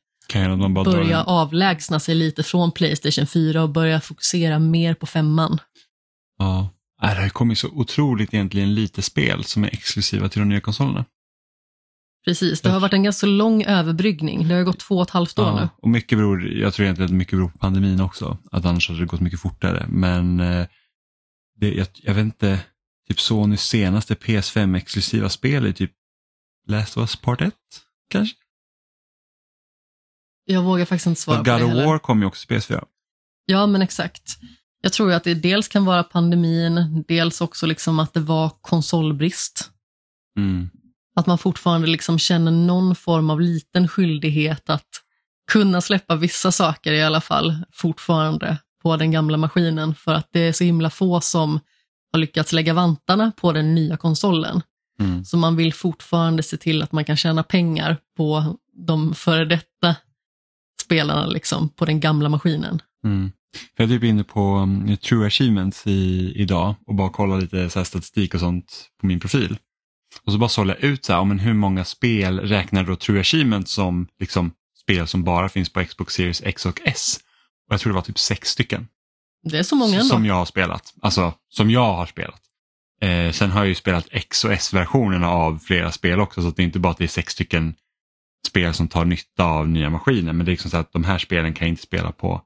börja avlägsna sig lite från Playstation 4 och börja fokusera mer på femman. Ja. Nej, Det har kommit så otroligt egentligen lite spel som är exklusiva till de nya konsolerna. Precis, det har varit en ganska lång överbryggning. Det har gått två och ett halvt år nu. Ja, och mycket beror, jag tror egentligen att mycket beror på pandemin också. Att annars hade det gått mycket fortare. Men eh, det, jag, jag vet inte, typ Sonys senaste PS5-exklusiva spel är typ Last of Us Part 1 kanske? Jag vågar faktiskt inte svara Och på God det of heller. War kom ju också till PS4. Ja, men exakt. Jag tror ju att det dels kan vara pandemin, dels också liksom att det var konsolbrist. Mm. Att man fortfarande liksom känner någon form av liten skyldighet att kunna släppa vissa saker i alla fall fortfarande på den gamla maskinen för att det är så himla få som har lyckats lägga vantarna på den nya konsolen. Mm. Så man vill fortfarande se till att man kan tjäna pengar på de före detta spelarna liksom, på den gamla maskinen. Mm. Jag är typ inne på um, True Achievements i, idag och bara kollar lite så statistik och sånt på min profil. Och så bara sållar jag ut så här, men hur många spel räknar då True Achievement som liksom, spel som bara finns på Xbox Series X och S. Och jag tror det var typ sex stycken. Det är så många ändå. Som jag har spelat. Alltså som jag har spelat. Eh, sen har jag ju spelat X och S-versionerna av flera spel också så det är inte bara att det är sex stycken spel som tar nytta av nya maskiner men det är liksom så att de här spelen kan jag inte spela på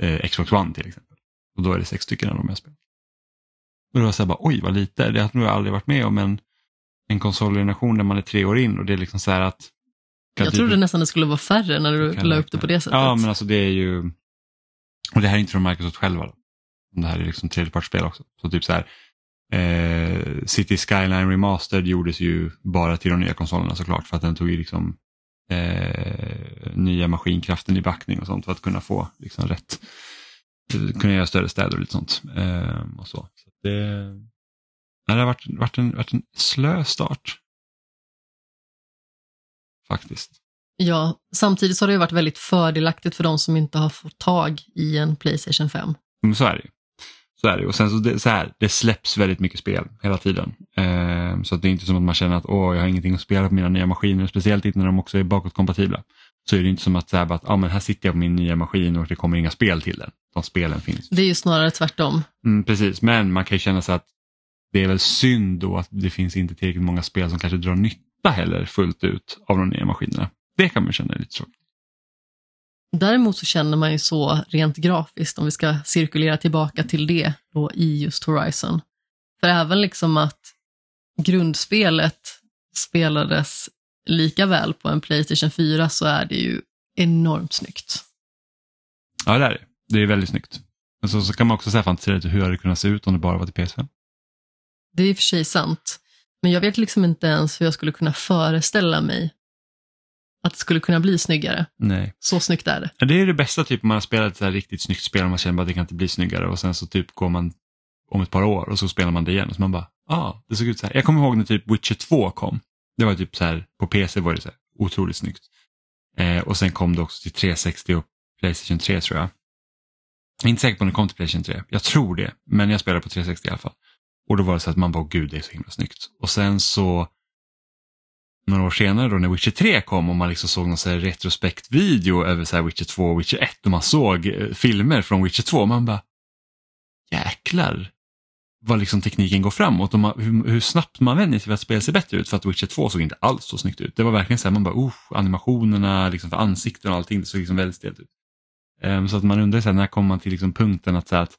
eh, Xbox One till exempel. Och då är det sex stycken av de jag spelat. Och då var jag bara, oj vad lite, det har jag nog aldrig varit med om en, en konsolgeneration där man är tre år in och det är liksom så här att Jag trodde nästan det skulle vara färre när du la upp det på det sättet. Ja, men alltså det är ju... Och det här är inte från Microsoft själva. Då. Det här är liksom tredjepartsspel också. Så typ så här, eh, City Skyline Remastered gjordes ju bara till de nya konsolerna såklart för att den tog ju liksom eh, nya maskinkraften i backning och sånt för att kunna få liksom rätt, kunna göra större städer och lite sånt. Eh, och så. så det, det har varit, varit, en, varit en slö start. Faktiskt. Ja, samtidigt så har det ju varit väldigt fördelaktigt för de som inte har fått tag i en Playstation 5. Men så är det ju. Så är det. Och sen så, det, så här, det släpps väldigt mycket spel hela tiden. Eh, så att det är inte som att man känner att åh, jag har ingenting att spela på mina nya maskiner, speciellt inte när de också är bakåtkompatibla. Så är det inte som att, så här, att ah, men här sitter jag på min nya maskin och det kommer inga spel till den. De spelen finns. Det är ju snarare tvärtom. Mm, precis, men man kan ju känna sig att det är väl synd då att det finns inte tillräckligt många spel som kanske drar nytta heller fullt ut av de nya maskinerna. Det kan man känna är lite tråkigt. Däremot så känner man ju så rent grafiskt, om vi ska cirkulera tillbaka till det då i just Horizon. För även liksom att grundspelet spelades lika väl på en Playstation 4 så är det ju enormt snyggt. Ja, det är det. Det är väldigt snyggt. Men så, så kan man också säga fantisera lite hur hade det kunnat se ut om det bara var till PS5. Det är i och för sig sant. Men jag vet liksom inte ens hur jag skulle kunna föreställa mig att det skulle kunna bli snyggare. Nej. Så snyggt är det. Ja, Det är det bästa typ om man har spelat ett så här riktigt snyggt spel och man känner att det kan inte bli snyggare och sen så typ går man om ett par år och så spelar man det igen och så man bara, ja, ah, det såg ut så här. Jag kommer ihåg när typ Witcher 2 kom. Det var typ så här, på PC var det så här otroligt snyggt. Eh, och sen kom det också till 360 och Playstation 3 tror jag. Jag är inte säker på om det kom till Playstation 3. Jag tror det, men jag spelade på 360 i alla fall. Och då var det så att man bara, gud det är så himla snyggt. Och sen så några år senare då när Witcher 3 kom och man liksom såg någon så här retrospektvideo över så här Witcher 2 och Witcher 1 och man såg eh, filmer från Witcher 2 och man bara jäklar vad liksom tekniken går framåt och man, hur, hur snabbt man vänjer sig vid att spela ser bättre ut för att Witcher 2 såg inte alls så snyggt ut. Det var verkligen så här, man bara, oh, animationerna liksom för ansikten och allting, det såg liksom väldigt stelt ut. Um, så att man undrar så här, när kommer man till liksom punkten att, så här, att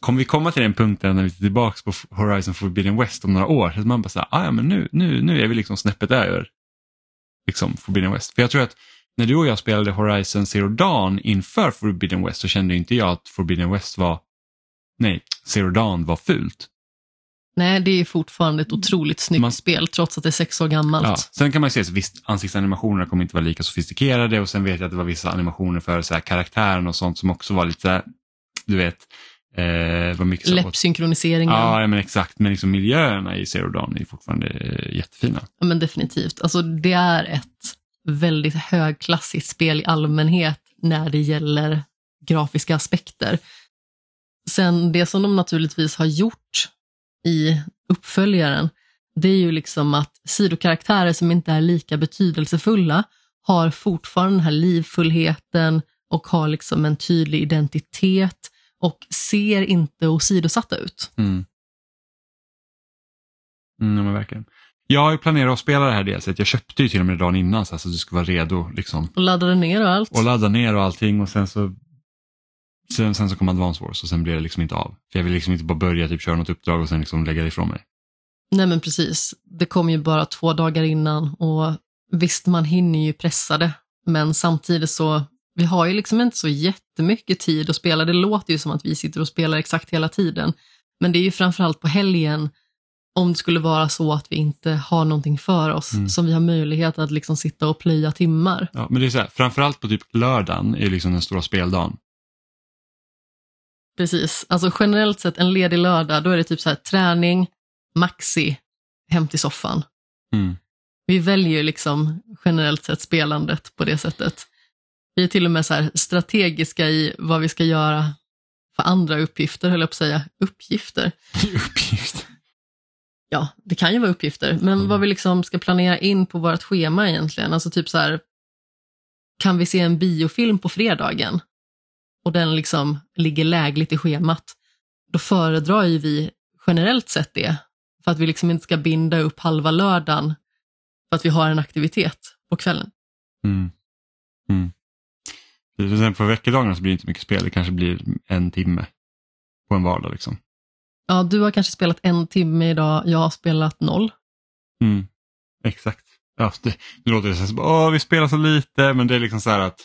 kommer vi komma till den punkten när vi är tillbaka på Horizon Forbidden West om några år? Så att man bara så här, ah, ja men nu, nu, nu är vi liksom snäppet över liksom Forbidden West. För jag tror att när du och jag spelade Horizon Zero Dawn inför Forbidden West så kände inte jag att Forbidden West var, nej, Zero Dawn var fult. Nej, det är fortfarande ett otroligt snyggt Man- spel trots att det är sex år gammalt. Ja. Sen kan man ju se att visst, ansiktsanimationerna kommer inte vara lika sofistikerade och sen vet jag att det var vissa animationer för så här, karaktären och sånt som också var lite du vet, eh, var mycket Läppsynkroniseringen. Ja, ja, men exakt. Men liksom miljöerna i Zero Dawn är fortfarande eh, jättefina. Ja, men definitivt. Alltså, det är ett väldigt högklassigt spel i allmänhet när det gäller grafiska aspekter. Sen det som de naturligtvis har gjort i uppföljaren, det är ju liksom att sidokaraktärer som inte är lika betydelsefulla har fortfarande den här livfullheten och har liksom en tydlig identitet och ser inte åsidosatta ut. Mm. Mm, men verkligen. Jag har ju planerat att spela det här delset. Jag köpte ju till och med dagen innan så att du skulle vara redo. Liksom. Och laddade ner och allt. Och ladda ner och allting och sen så sen, sen så kom Advance Wars och sen blev det liksom inte av. För jag vill liksom inte bara börja typ köra något uppdrag och sen liksom lägga det ifrån mig. Nej men precis, det kom ju bara två dagar innan och visst man hinner ju pressa det, men samtidigt så, vi har ju liksom inte så jättemycket tid att spela. Det låter ju som att vi sitter och spelar exakt hela tiden, men det är ju framförallt på helgen om det skulle vara så att vi inte har någonting för oss Mm. som vi har möjlighet att liksom sitta och plöja timmar. Ja, men det är så här, framförallt på typ lördagen är liksom den stora speldagen. Precis, alltså generellt sett en ledig lördag, då är det typ så här träning, maxi, hem till soffan. Mm. Vi väljer liksom generellt sett spelandet på det sättet. Vi är till och med så strategiska i vad vi ska göra för andra uppgifter, höll jag på att säga. Uppgifter? Uppgift. Ja, det kan ju vara uppgifter, men Mm. vad vi liksom ska planera in på vårt schema egentligen. Alltså typ så här, kan vi se en biofilm på fredagen och den liksom ligger lägligt i schemat, då föredrar ju vi generellt sett det, för att vi liksom inte ska binda upp halva lördagen för att vi har en aktivitet på kvällen. Mm. Mm. Precis, Sen på veckodagarna så blir det inte mycket spel, det kanske blir en timme på en vardag. Liksom. Ja, du har kanske spelat en timme idag, jag har spelat noll. Mm. Exakt. Ja, det, det låter så här, åh vi spelar så lite, men det är liksom så här att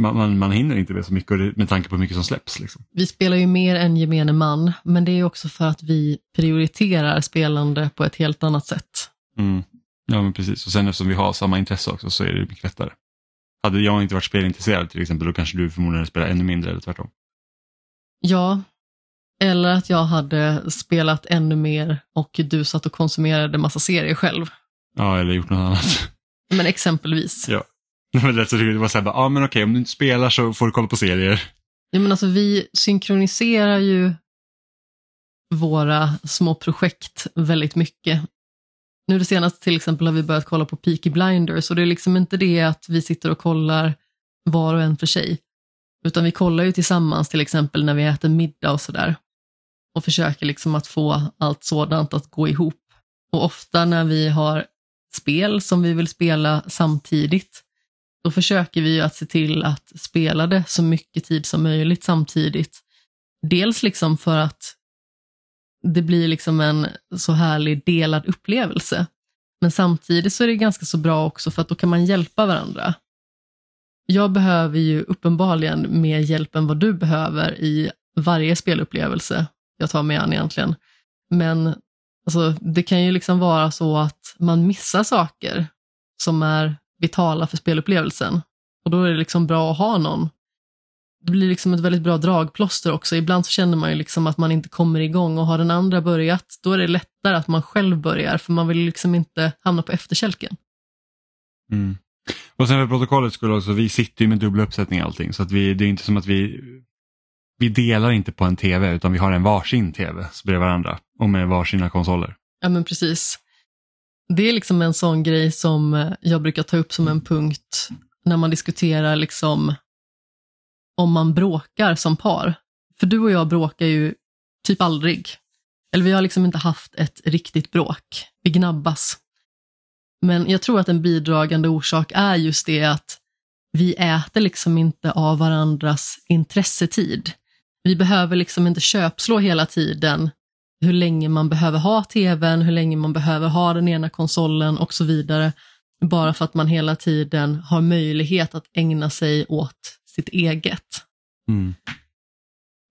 man, man, man hinner inte med så mycket det, med tanke på hur mycket som släpps. Liksom. Vi spelar ju mer än gemene man, men det är också för att vi prioriterar spelande på ett helt annat sätt. Mm. Ja, men precis. Och sen eftersom vi har samma intresse också så är det mycket lättare. Hade jag inte varit spelintresserad till exempel, då kanske du förmodligen hade spelat ännu mindre eller tvärtom. Ja, eller att jag hade spelat ännu mer och du satt och konsumerade massa serier själv. Ja, eller gjort något annat. Men exempelvis. Ja. Men det, var så här, ja men okej, om du inte spelar så får du kolla på serier. Ja, men alltså, vi synkroniserar ju våra små projekt väldigt mycket. Nu det senaste till exempel har vi börjat kolla på Peaky Blinders och det är liksom inte det att vi sitter och kollar var och en för sig. Utan vi kollar ju tillsammans till exempel när vi äter middag och sådär. Och försöker liksom att få allt sådant att gå ihop. Och ofta när vi har spel som vi vill spela samtidigt, då försöker vi ju att se till att spela det så mycket tid som möjligt samtidigt. Dels liksom för att det blir liksom en så härlig delad upplevelse. Men samtidigt så är det ganska så bra också för att då kan man hjälpa varandra. Jag behöver ju uppenbarligen mer hjälp än vad du behöver i varje spelupplevelse jag tar mig an egentligen. Men alltså, det kan ju liksom vara så att man missar saker som är vitala för spelupplevelsen. Och då är det liksom bra att ha någon. Det blir liksom ett väldigt bra dragplåster också. Ibland så känner man ju liksom att man inte kommer igång och har den andra börjat, då är det lättare att man själv börjar, för man vill liksom inte hamna på efterkälken. Mm. Och sen för protokollet skulle också, vi sitter ju med dubbla uppsättningar allting, så att vi, det är inte som att vi, vi delar inte på en tv, utan vi har en varsin tv bredvid varandra och med varsina konsoler. Ja, men precis. Det är liksom en sån grej som eh, jag brukar ta upp som en punkt när man diskuterar liksom om man bråkar som par. För du och jag bråkar ju typ aldrig. Eller vi har liksom inte haft ett riktigt bråk. Vi gnabbas. Men jag tror att en bidragande orsak är just det att vi äter liksom inte av varandras intressetid. Vi behöver liksom inte köpslå hela tiden hur länge man behöver ha tvn, hur länge man behöver ha den ena konsolen och så vidare. Bara för att man hela tiden har möjlighet att ägna sig åt sitt eget. Mm.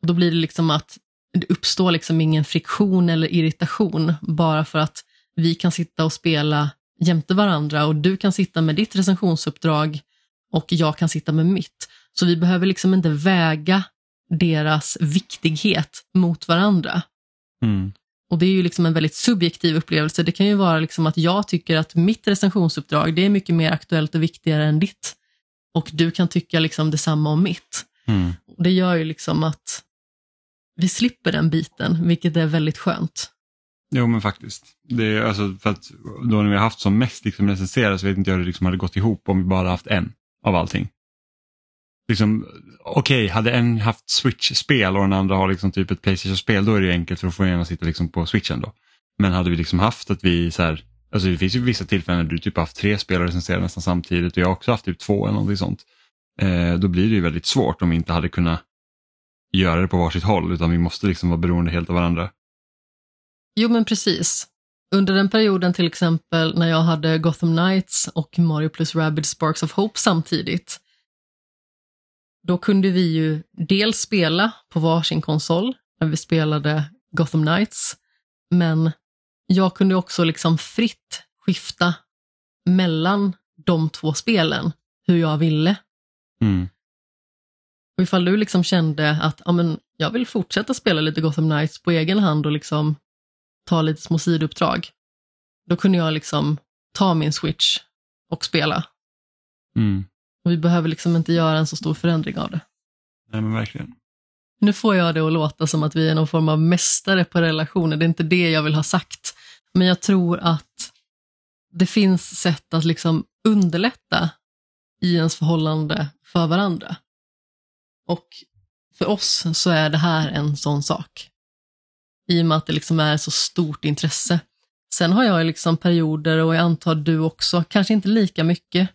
Då blir det liksom att det uppstår liksom ingen friktion eller irritation bara för att vi kan sitta och spela jämte varandra och du kan sitta med ditt recensionsuppdrag och jag kan sitta med mitt. Så vi behöver liksom inte väga deras viktighet mot varandra. Mm. Och det är ju liksom en väldigt subjektiv upplevelse. Det kan ju vara liksom att jag tycker att mitt recensionsuppdrag det är mycket mer aktuellt och viktigare än ditt. Och du kan tycka liksom detsamma om mitt. Mm. Det gör ju liksom att vi slipper den biten, vilket är väldigt skönt. Jo men faktiskt. Det är alltså för att då när vi har haft som mest liksom recenserat så vet inte jag hur det liksom hade gått ihop om vi bara haft en av allting. Liksom, Okej, okay, hade en haft Switch-spel och den andra har liksom typ ett Playstation-spel då är det ju enkelt för får den ena sitta liksom på Switchen då. Men hade vi liksom haft att vi så här, alltså det finns ju vissa tillfällen när du typ haft tre spelare och recenserar nästan samtidigt och jag har också haft typ två eller någonting sånt. Eh, då blir det ju väldigt svårt om vi inte hade kunnat göra det på varsitt håll utan vi måste liksom vara beroende helt av varandra. Jo, men precis. Under den perioden till exempel när jag hade Gotham Knights och Mario plus Rabid Sparks of Hope samtidigt, då kunde vi ju dels spela på varsin konsol när vi spelade Gotham Knights, men jag kunde också liksom fritt skifta mellan de två spelen, hur jag ville. Mm. Och ifall du liksom kände att ja, men jag vill fortsätta spela lite Gotham Knights på egen hand och liksom ta lite små sidouppdrag, då kunde jag liksom ta min switch och spela. Mm. Och vi behöver liksom inte göra en så stor förändring av det. Nej men verkligen. Nu får jag det att låta som att vi är någon form av mästare på relationer, det är inte det jag vill ha sagt. Men jag tror att det finns sätt att liksom underlätta i ens förhållande för varandra. Och för oss så är det här en sån sak. I och med att det liksom är så stort intresse. Sen har jag liksom perioder, och jag antar du också, kanske inte lika mycket,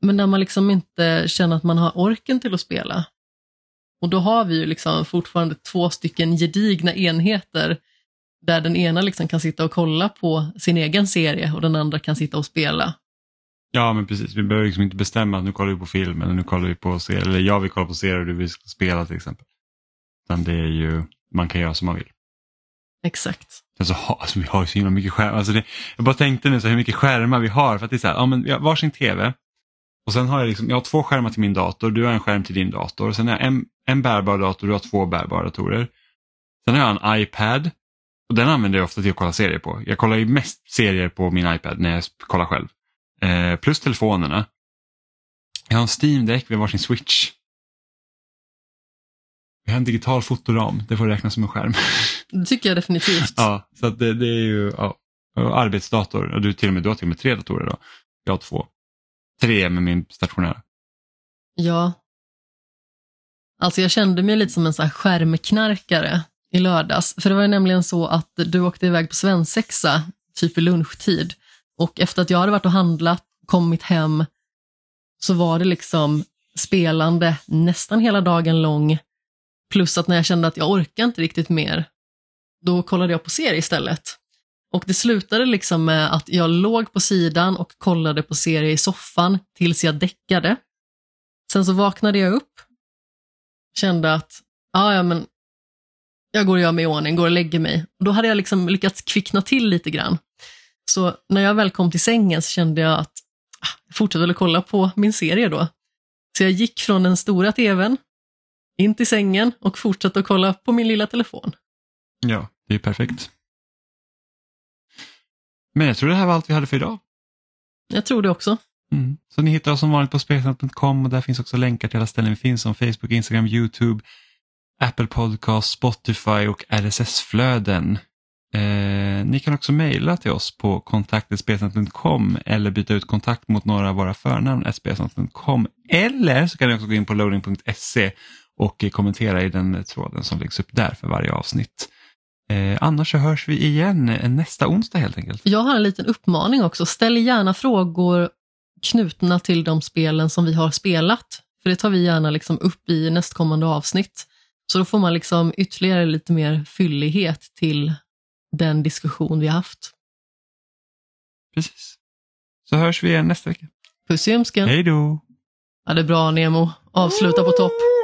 men när man liksom inte känner att man har orken till att spela. Och då har vi ju liksom fortfarande två stycken gedigna enheter där den ena liksom kan sitta och kolla på sin egen serie och den andra kan sitta och spela. Ja men precis, vi behöver liksom inte bestämma att nu kollar vi på film eller nu kollar vi på serier, eller jag vill kolla på serier och du vill spela till exempel. Utan det är ju, man kan göra som man vill. Exakt. Alltså, alltså, vi har ju så himla mycket skärmar. Alltså det, jag bara tänkte nu så här, hur mycket skärmar vi har. För att det är så här, ja, men vi har varsin tv. Och sen har jag, liksom, jag har två skärmar till min dator, du har en skärm till din dator. Sen har jag en, en bärbar dator, du har två bärbara datorer. Sen har jag en iPad. Och den använder jag ofta till att kolla serier på. Jag kollar ju mest serier på min iPad när jag kollar själv. Eh, plus telefonerna. Jag har en Steam Deck, vi har varsin Switch. Vi har en digital fotoram, det får räknas som en skärm. Det tycker jag definitivt. Ja, så det, det är ju ja, arbetsdator. Och du, till och med, du har till och med tre datorer då. Jag har två. Tre med min stationära. Ja. Alltså jag kände mig lite som en så här skärmknarkare i lördags. För det var ju nämligen så att du åkte iväg på svensexa, typ i lunchtid. Och efter att jag hade varit och handlat, kommit hem, så var det liksom spelande nästan hela dagen lång. Plus att när jag kände att jag orkar inte riktigt mer, då kollade jag på serie istället. Och det slutade liksom med att jag låg på sidan och kollade på serie i soffan tills jag däckade. Sen så vaknade jag upp, kände att, ah, ja men, jag går och gör mig i ordning, går och lägger mig. Och då hade jag liksom lyckats kvickna till lite grann. Så när jag väl kom till sängen så kände jag att ah, jag fortsatte väl kolla på min serie då. Så jag gick från den stora tvn in till sängen och fortsatte att kolla på min lilla telefon. Ja, det är perfekt. Men jag tror det här var allt vi hade för idag. Jag tror det också. Mm. Så ni hittar oss som vanligt på spelsnack.com och där finns också länkar till alla ställen vi finns som Facebook, Instagram, YouTube, Apple Podcast, Spotify och RSS-flöden. Eh, ni kan också mejla till oss på kontaktespelsnack.com eller byta ut kontakt mot några av våra förnamn spelsnack.com eller så kan ni också gå in på loading.se och kommentera i den tråden som läggs upp där för varje avsnitt. Eh, annars så hörs vi igen nästa onsdag helt enkelt. Jag har en liten uppmaning också. Ställ gärna frågor knutna till de spelen som vi har spelat. För det tar vi gärna liksom upp i nästkommande avsnitt. Så då får man liksom ytterligare lite mer fyllighet till den diskussion vi har haft. Precis. Så hörs vi igen nästa vecka. Puss i ömsken. Hej då! Ja, det är bra Nemo. Avsluta på topp.